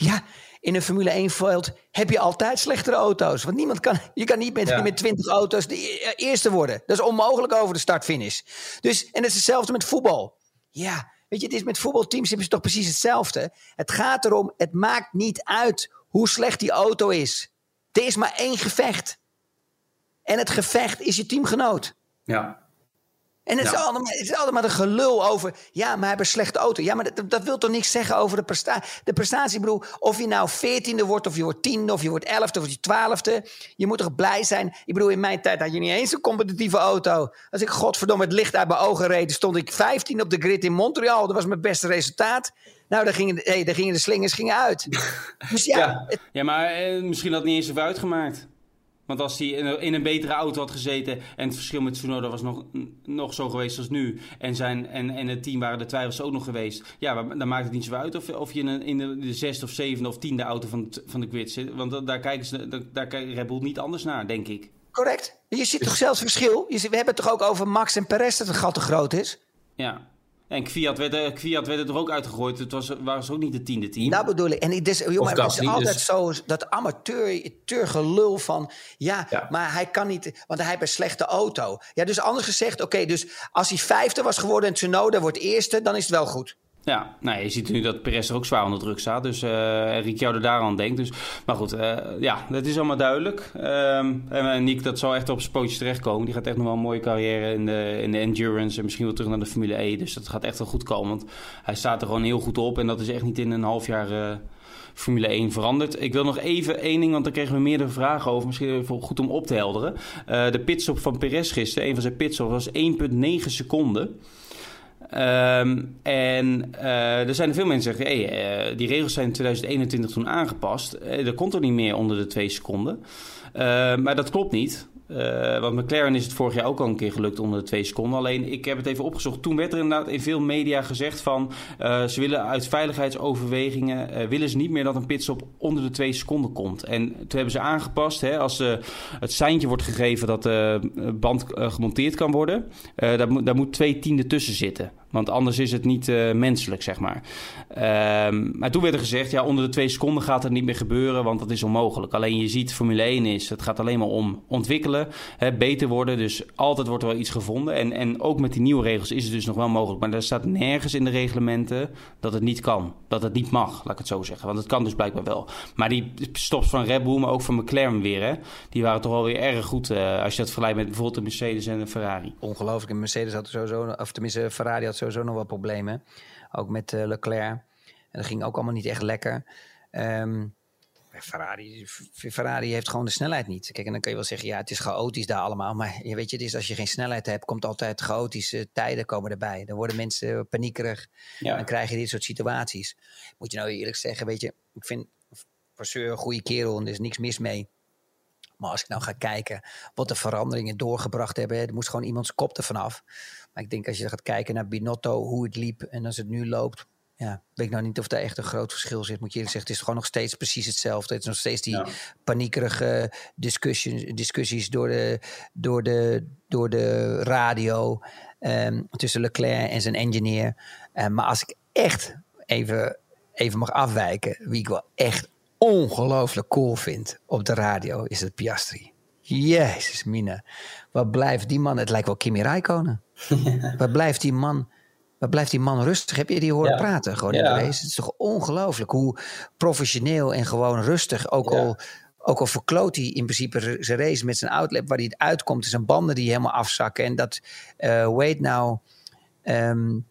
Ja, in een Formule 1 veld heb je altijd slechtere auto's. Want niemand kan, je kan niet met, met 20 auto's de e-, eerste worden. Dat is onmogelijk over de start-finish. Dus, en het is hetzelfde met voetbal. Ja, Weet je, het is met voetbalteams is toch precies hetzelfde. Het gaat erom, het maakt niet uit hoe slecht die auto is. Er is maar één gevecht. En het gevecht is je teamgenoot. Ja. En het, is allemaal, het is allemaal een gelul over. Ja, maar hij heeft een slechte auto. Ja, maar dat, dat wil toch niks zeggen over de prestatie. De prestatie, ik bedoel, of je nou veertiende wordt, of je wordt tiende, of je wordt elfde, of je twaalfde. Je moet toch blij zijn. Ik bedoel, in mijn tijd had je niet eens een competitieve auto. Als ik godverdomme het licht uit mijn ogen reed, stond ik 15 op de grid in Montreal. Dat was mijn beste resultaat. Nou, daar gingen, hey, daar gingen de slingers gingen uit. Dus ja. Ja, ja maar eh, misschien had het niet eens even uitgemaakt. Want als hij in een, betere auto had gezeten en het verschil met Tsunoda was nog, nog zo geweest als nu. En, zijn, en, en het team waren de twijfels ook nog geweest. Ja, dan maakt het niet zo uit of, of je in, een, in de, de, zesde of zevende of tiende auto van, van de grid zit. Want daar kijken ze, daar, kijkt Red Bull niet anders naar, denk ik. Correct. Je ziet toch zelfs verschil? Je we hebben het toch ook over Max en Perez dat het gat te groot is? Ja. En Kviat werd, uh, Kviat werd er ook uitgegooid. Het was, waren ze ook niet de tiende team. Dat bedoel ik. En het is, jongen, het is altijd dus- zo dat amateur, gelul van... Ja, maar hij kan niet... Want hij heeft een slechte auto. Ja, dus anders gezegd... Oké, dus als hij vijfde was geworden en Tsunoda wordt eerste... dan is het wel goed. Ja, nou, je ziet nu dat Perez er ook zwaar onder druk staat. Dus uh, Ricciardo daaraan denkt. Dus, maar goed, uh, ja, dat is allemaal duidelijk. Um, en Nick, dat zal echt op zijn pootjes terechtkomen. Die gaat echt nog wel een mooie carrière in de, in de endurance. En misschien wel terug naar de Formule E. Dus dat gaat echt wel goed komen. Want hij staat er gewoon heel goed op. En dat is echt niet in een half jaar... Formule 1 veranderd. Ik wil nog even één ding, want daar kregen we meerdere vragen over. Misschien even goed om op te helderen. De pitstop van Perez gisteren, een van zijn pitstops, was 1,9 seconden. Um, en uh, er zijn veel mensen die zeggen: uh, die regels zijn in 2021 toen aangepast. Uh, er komt er niet meer onder de twee seconden. maar dat klopt niet. Want McLaren is het vorig jaar ook al een keer gelukt onder de twee seconden. Alleen, ik heb het even opgezocht. Toen werd er inderdaad in veel media gezegd van... Ze willen uit veiligheidsoverwegingen... Willen ze niet meer dat een pitstop onder de twee seconden komt. En toen hebben ze aangepast. Hè, als het seintje wordt gegeven dat de band gemonteerd kan worden... daar, moet, daar moet twee tienden tussen zitten. Want anders is het niet uh, menselijk, zeg maar. Um, maar toen werd er gezegd, ja, onder de twee seconden gaat het niet meer gebeuren, want dat is onmogelijk. Alleen je ziet, Formule 1 is, het gaat alleen maar om ontwikkelen, hè, beter worden. Dus altijd wordt er wel iets gevonden. En, en ook met die nieuwe regels is het dus nog wel mogelijk. Maar er staat nergens in de reglementen dat het niet kan. Dat het niet mag, laat ik het zo zeggen. Want het kan dus blijkbaar wel. Maar die stops van Red Bull, maar ook van McLaren weer, hè, die waren toch wel weer erg goed uh, als je dat vergelijkt met bijvoorbeeld de Mercedes en de Ferrari. Ongelooflijk. En Mercedes had sowieso, of tenminste Ferrari had sowieso nog wel problemen. Ook met uh, Leclerc. En dat ging ook allemaal niet echt lekker. Um, Ferrari, Ferrari heeft gewoon de snelheid niet. Kijk, en dan kun je wel zeggen, ja, het is chaotisch daar allemaal. Maar je weet je, het is als je geen snelheid hebt, komt altijd chaotische tijden komen erbij. Dan worden mensen paniekerig. Ja. Dan krijg je dit soort situaties. Moet je nou eerlijk zeggen, weet je, ik vind Vasseur een goede kerel en er is niks mis mee. Maar als ik nou ga kijken wat de veranderingen doorgebracht hebben, er moest gewoon iemands kop ervan af. Maar ik denk als je gaat kijken naar Binotto, hoe het liep en als het nu loopt, ja, weet ik nou niet of daar echt een groot verschil zit. Moet je eerlijk zeggen, het is gewoon nog steeds precies hetzelfde. Het is nog steeds die paniekerige discussie, discussies door de, door de, door de radio um, tussen Leclerc en zijn engineer. Um, maar als ik echt even, even mag afwijken, wie ik wel echt ongelooflijk cool vind op de radio, is het Piastri. Jezus, Mina. Wat blijft die man? Het lijkt wel Kimi Räikkönen. Wat blijft die man? Wat blijft die man rustig? Heb je die horen praten? Gewoon in de race? Het is toch ongelooflijk hoe professioneel en gewoon rustig. Ook al ook al verkloot hij in principe zijn race met zijn outlap waar hij het uitkomt. Zijn banden die helemaal afzakken. En dat uh, Wade nou um,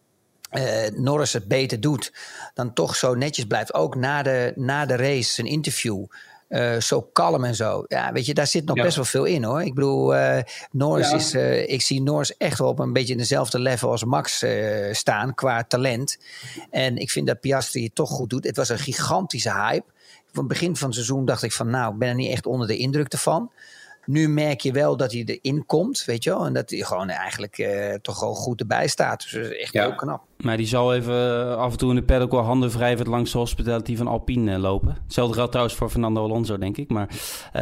uh, Norris het beter doet. Dan toch zo netjes blijft. Ook na de, na de race, zijn interview. Uh, zo kalm en zo. Ja, weet je, daar zit nog best wel veel in hoor. Ik bedoel, uh, Norris is, uh, ik zie Norris echt wel op een beetje in dezelfde level als Max staan qua talent. En ik vind dat Piastri het toch goed doet. Het was een gigantische hype. Van het begin van het seizoen dacht ik van, nou, ik ben er niet echt onder de indruk ervan. Nu merk je wel dat hij erin komt, weet je wel. En dat hij gewoon eigenlijk uh, toch wel goed erbij staat. Dus dat is echt heel knap. Maar die zal even eh, af en toe in de paddock wel handen wrijvend langs de hospitality van Alpine uh, lopen. Hetzelfde geldt trouwens voor Fernando Alonso, denk ik. Maar uh,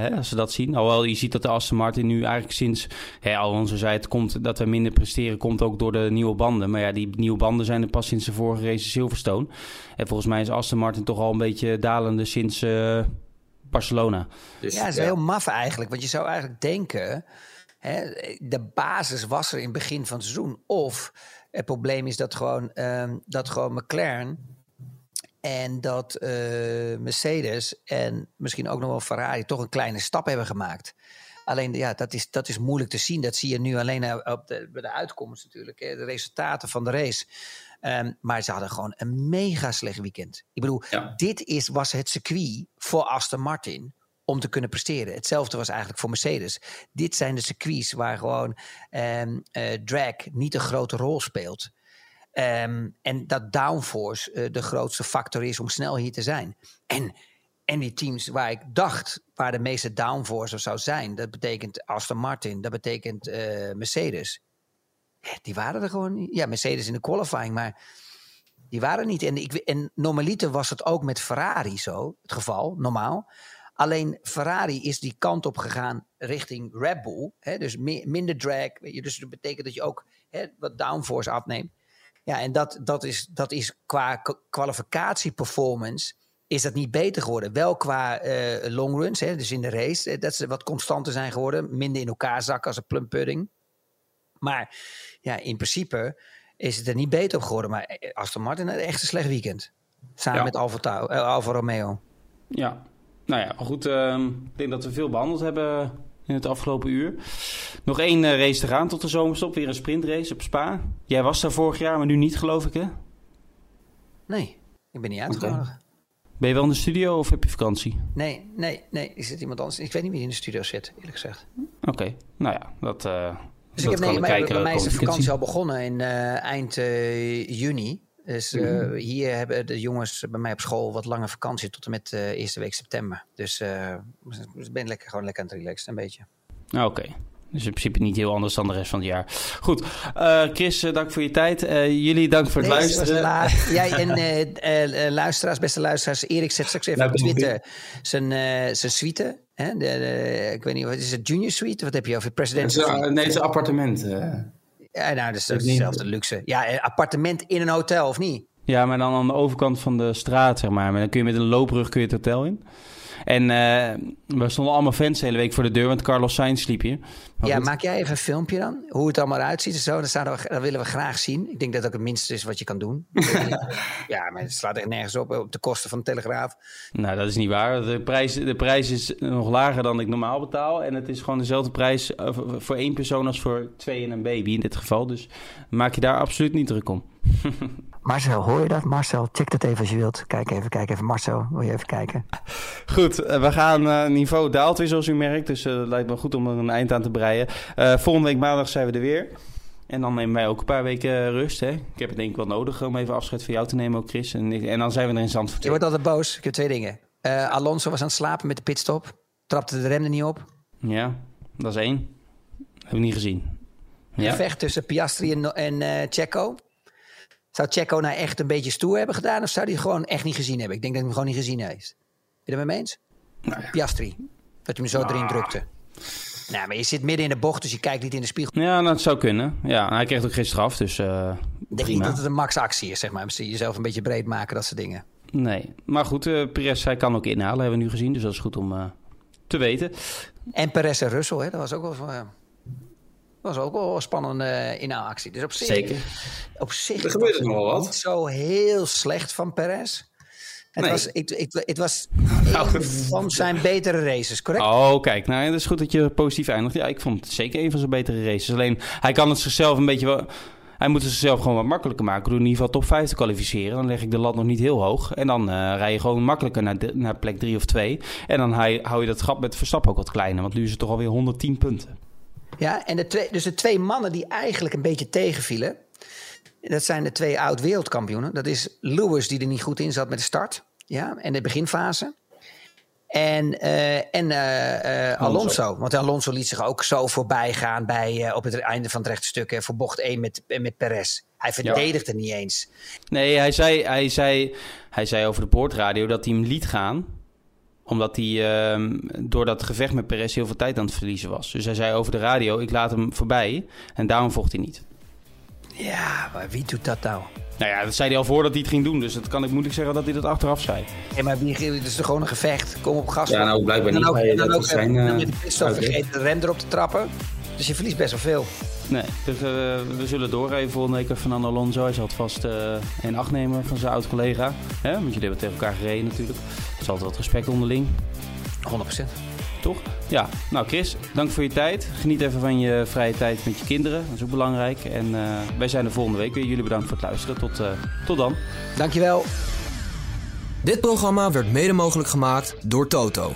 hè, als ze dat zien. Alhoewel, je ziet dat de Aston Martin nu eigenlijk sinds... Hè, Alonso zei het komt dat we minder presteren, komt ook door de nieuwe banden. Maar ja, die nieuwe banden zijn er pas sinds de vorige race Silverstone. En volgens mij is Aston Martin toch al een beetje dalende sinds Barcelona. Dus, ja, dat is heel maf eigenlijk. Want je zou eigenlijk denken... Hè, de basis was er in het begin van het seizoen. Of het probleem is dat gewoon, um, dat gewoon McLaren en dat uh, Mercedes en misschien ook nog wel Ferrari toch een kleine stap hebben gemaakt. Alleen ja, dat is, dat is moeilijk te zien. Dat zie je nu alleen op de, bij de uitkomst natuurlijk. Hè, de resultaten van de race. Um, maar ze hadden gewoon een mega slecht weekend. Ik bedoel, ja. dit is, was het circuit voor Aston Martin om te kunnen presteren. Hetzelfde was eigenlijk voor Mercedes. Dit zijn de circuits waar gewoon um, uh, drag niet een grote rol speelt. Um, en dat downforce uh, de grootste factor is om snel hier te zijn. En, en die teams waar ik dacht waar de meeste downforce zou zijn, dat betekent Aston Martin, dat betekent uh, Mercedes. Die waren er gewoon niet. Ja, Mercedes in de qualifying, maar die waren niet. En, en normaliter was het ook met Ferrari zo, het geval, normaal. Alleen Ferrari is die kant op gegaan richting Red Bull. Hè, dus minder drag. Weet je, dus dat betekent dat je ook hè, wat downforce afneemt. Ja, en dat, dat, is, dat is qua kwalificatieperformance is dat niet beter geworden. Wel qua longruns, hè, dus in de race, dat ze wat constanter zijn geworden. Minder in elkaar zakken als een plum pudding. Maar ja, in principe is het er niet beter op geworden. Maar Aston Martin had echt een slecht weekend. Samen ja. met Alfa, uh, Alfa Romeo. Ja, nou ja, goed. Uh, ik denk dat we veel behandeld hebben in het afgelopen uur. Nog één uh, race te gaan tot de zomerstop. Weer een sprintrace op Spa. Jij was daar vorig jaar, maar nu niet, geloof ik, hè? Nee, ik ben niet uitgenodigd. Okay. Ben je wel in de studio of heb je vakantie? Nee, nee, nee. Is het iemand anders? Ik weet niet wie in de studio zit, eerlijk gezegd. Oké, okay. nou ja, dat. Uh, dus dat ik heb, nee, bij mij is de vakantie al begonnen in uh, eind uh, juni. Dus uh, mm-hmm. hier hebben de jongens bij mij op school wat lange vakantie tot en met de eerste week september. Dus ik ben lekker, gewoon lekker aan het relaxen, een beetje. Oké. Okay. Dus in principe niet heel anders dan de rest van het jaar. Goed, uh, Chris, uh, dank voor je tijd. Uh, jullie, dank voor het nee, luisteren. Jij en luisteraars, beste luisteraars. Erik zet straks even op Twitter zijn, zijn suite. Hè? De, de, ik weet niet, wat is het? Junior suite? Wat heb je over? President Nee, het is een appartement. Ja, nou, dus dat is dezelfde luxe. Ja, appartement in een hotel, of niet? Ja, maar dan aan de overkant van de straat, zeg maar. Maar dan kun je met een loopbrug kun je het hotel in. En uh, we stonden allemaal fans de hele week voor de deur, want Carlos Sainz sliep hier. Maar ja, goed. maak jij even een filmpje dan? Hoe het allemaal uitziet en zo. Dat, we, dat willen we graag zien. Ik denk dat dat ook het minste is wat je kan doen. ja, maar het slaat echt nergens op, op de kosten van de Telegraaf. Nou, dat is niet waar. De prijs, de prijs is nog lager dan ik normaal betaal. En het is gewoon dezelfde prijs eh, voor één persoon als voor twee en een baby in dit geval. Dus maak je daar absoluut niet druk om. Marcel, hoor je dat? Marcel, check dat even als je wilt. Kijk even, kijk even. Marcel, wil je even kijken? Goed, we gaan, uh, niveau daalt weer zoals u merkt. Dus uh, het lijkt me goed om er een eind aan te breien. Uh, volgende week maandag zijn we er weer. En dan nemen wij ook een paar weken rust. Hè? Ik heb het denk ik wel nodig om even afscheid van jou te nemen ook, Chris. En, en dan zijn we er in Zandvoort. Je wordt altijd boos. Ik heb twee dingen. Alonso was aan het slapen met de pitstop. Trapte de rem er niet op. Ja, dat is één. Heb ik niet gezien. Ja. Gevecht tussen Piastri en, en Checo. Zou Checo nou echt een beetje stoer hebben gedaan? Of zou hij gewoon echt niet gezien hebben? Ik denk dat hij hem gewoon niet gezien heeft. Ben je het met me eens? Nou ja. Piastri. Dat hij me zo nou. erin drukte. Nou, maar je zit midden in de bocht, dus je kijkt niet in de spiegel. Ja, dat zou kunnen. Ja, hij kreeg ook geen straf, dus uh, Ik denk niet dat het een max-actie is, zeg maar. Misschien jezelf een beetje breed maken, dat soort dingen. Nee, maar goed, uh, Perez, hij kan ook inhalen, hebben we nu gezien. Dus dat is goed om uh, te weten. En Perez en Russell, hè, dat was ook wel van was ook wel een spannende uh, actie. Dus op zich, Zeker. Op zich er gebeurde nog wel wat. Niet zo heel slecht van Perez. Het nee. was, ik, ik, het was nou, van zijn betere races, correct? Oh, kijk. Nou, het is goed dat je positief eindigt. Ja, ik vond het zeker een van zijn betere races. Alleen, hij kan het zichzelf een beetje wel... Hij moet het zichzelf gewoon wat makkelijker maken door in ieder geval top 5 te kwalificeren. Dan leg ik de lat nog niet heel hoog. En dan uh, rij je gewoon makkelijker naar, de, naar plek 3 of 2. En dan hou je dat gat met Verstappen ook wat kleiner. Want nu is het toch alweer 110 punten. Ja, en de twee, dus de twee mannen die eigenlijk een beetje tegenvielen. Dat zijn de twee oud-wereldkampioenen. Dat is Lewis, die er niet goed in zat met de start. Ja, en de beginfase. En, uh, en uh, uh, Alonso. Want Alonso liet zich ook zo voorbij gaan bij, op het einde van het rechte stuk. voor bocht 1 met, met Perez. Hij verdedigde ja. niet eens. Nee, hij zei, hij, zei, hij zei over de boordradio dat hij hem liet gaan omdat hij uh, door dat gevecht met Perez heel veel tijd aan het verliezen was. Dus hij zei over de radio, ik laat hem voorbij. En daarom vocht hij niet. Ja, maar wie doet dat nou? Nou ja, dat zei hij al voordat hij het ging doen. Dus dat kan ik moeilijk zeggen dat hij dat achteraf zei. Ja, maar wie, het is toch gewoon een gevecht? Kom op gas. Ja, nou blijkbaar niet. Dan ook, dan ook, zijn, uh, met de pitstop vergeten de rem erop te trappen. Dus je verliest best wel veel. Nee, dus, uh, we zullen doorrijden volgende week. Fernando Alonso, hij zal het vast uh, in acht nemen van zijn oud-collega. Want jullie hebben tegen elkaar gereden natuurlijk. Er is altijd wat respect onderling. 100%. Toch? Ja. Nou Chris, dank voor je tijd. Geniet even van je vrije tijd met je kinderen. Dat is ook belangrijk. En uh, wij zijn er volgende week weer. Jullie bedankt voor het luisteren. Tot, tot dan. Dankjewel. Dit programma werd mede mogelijk gemaakt door Toto.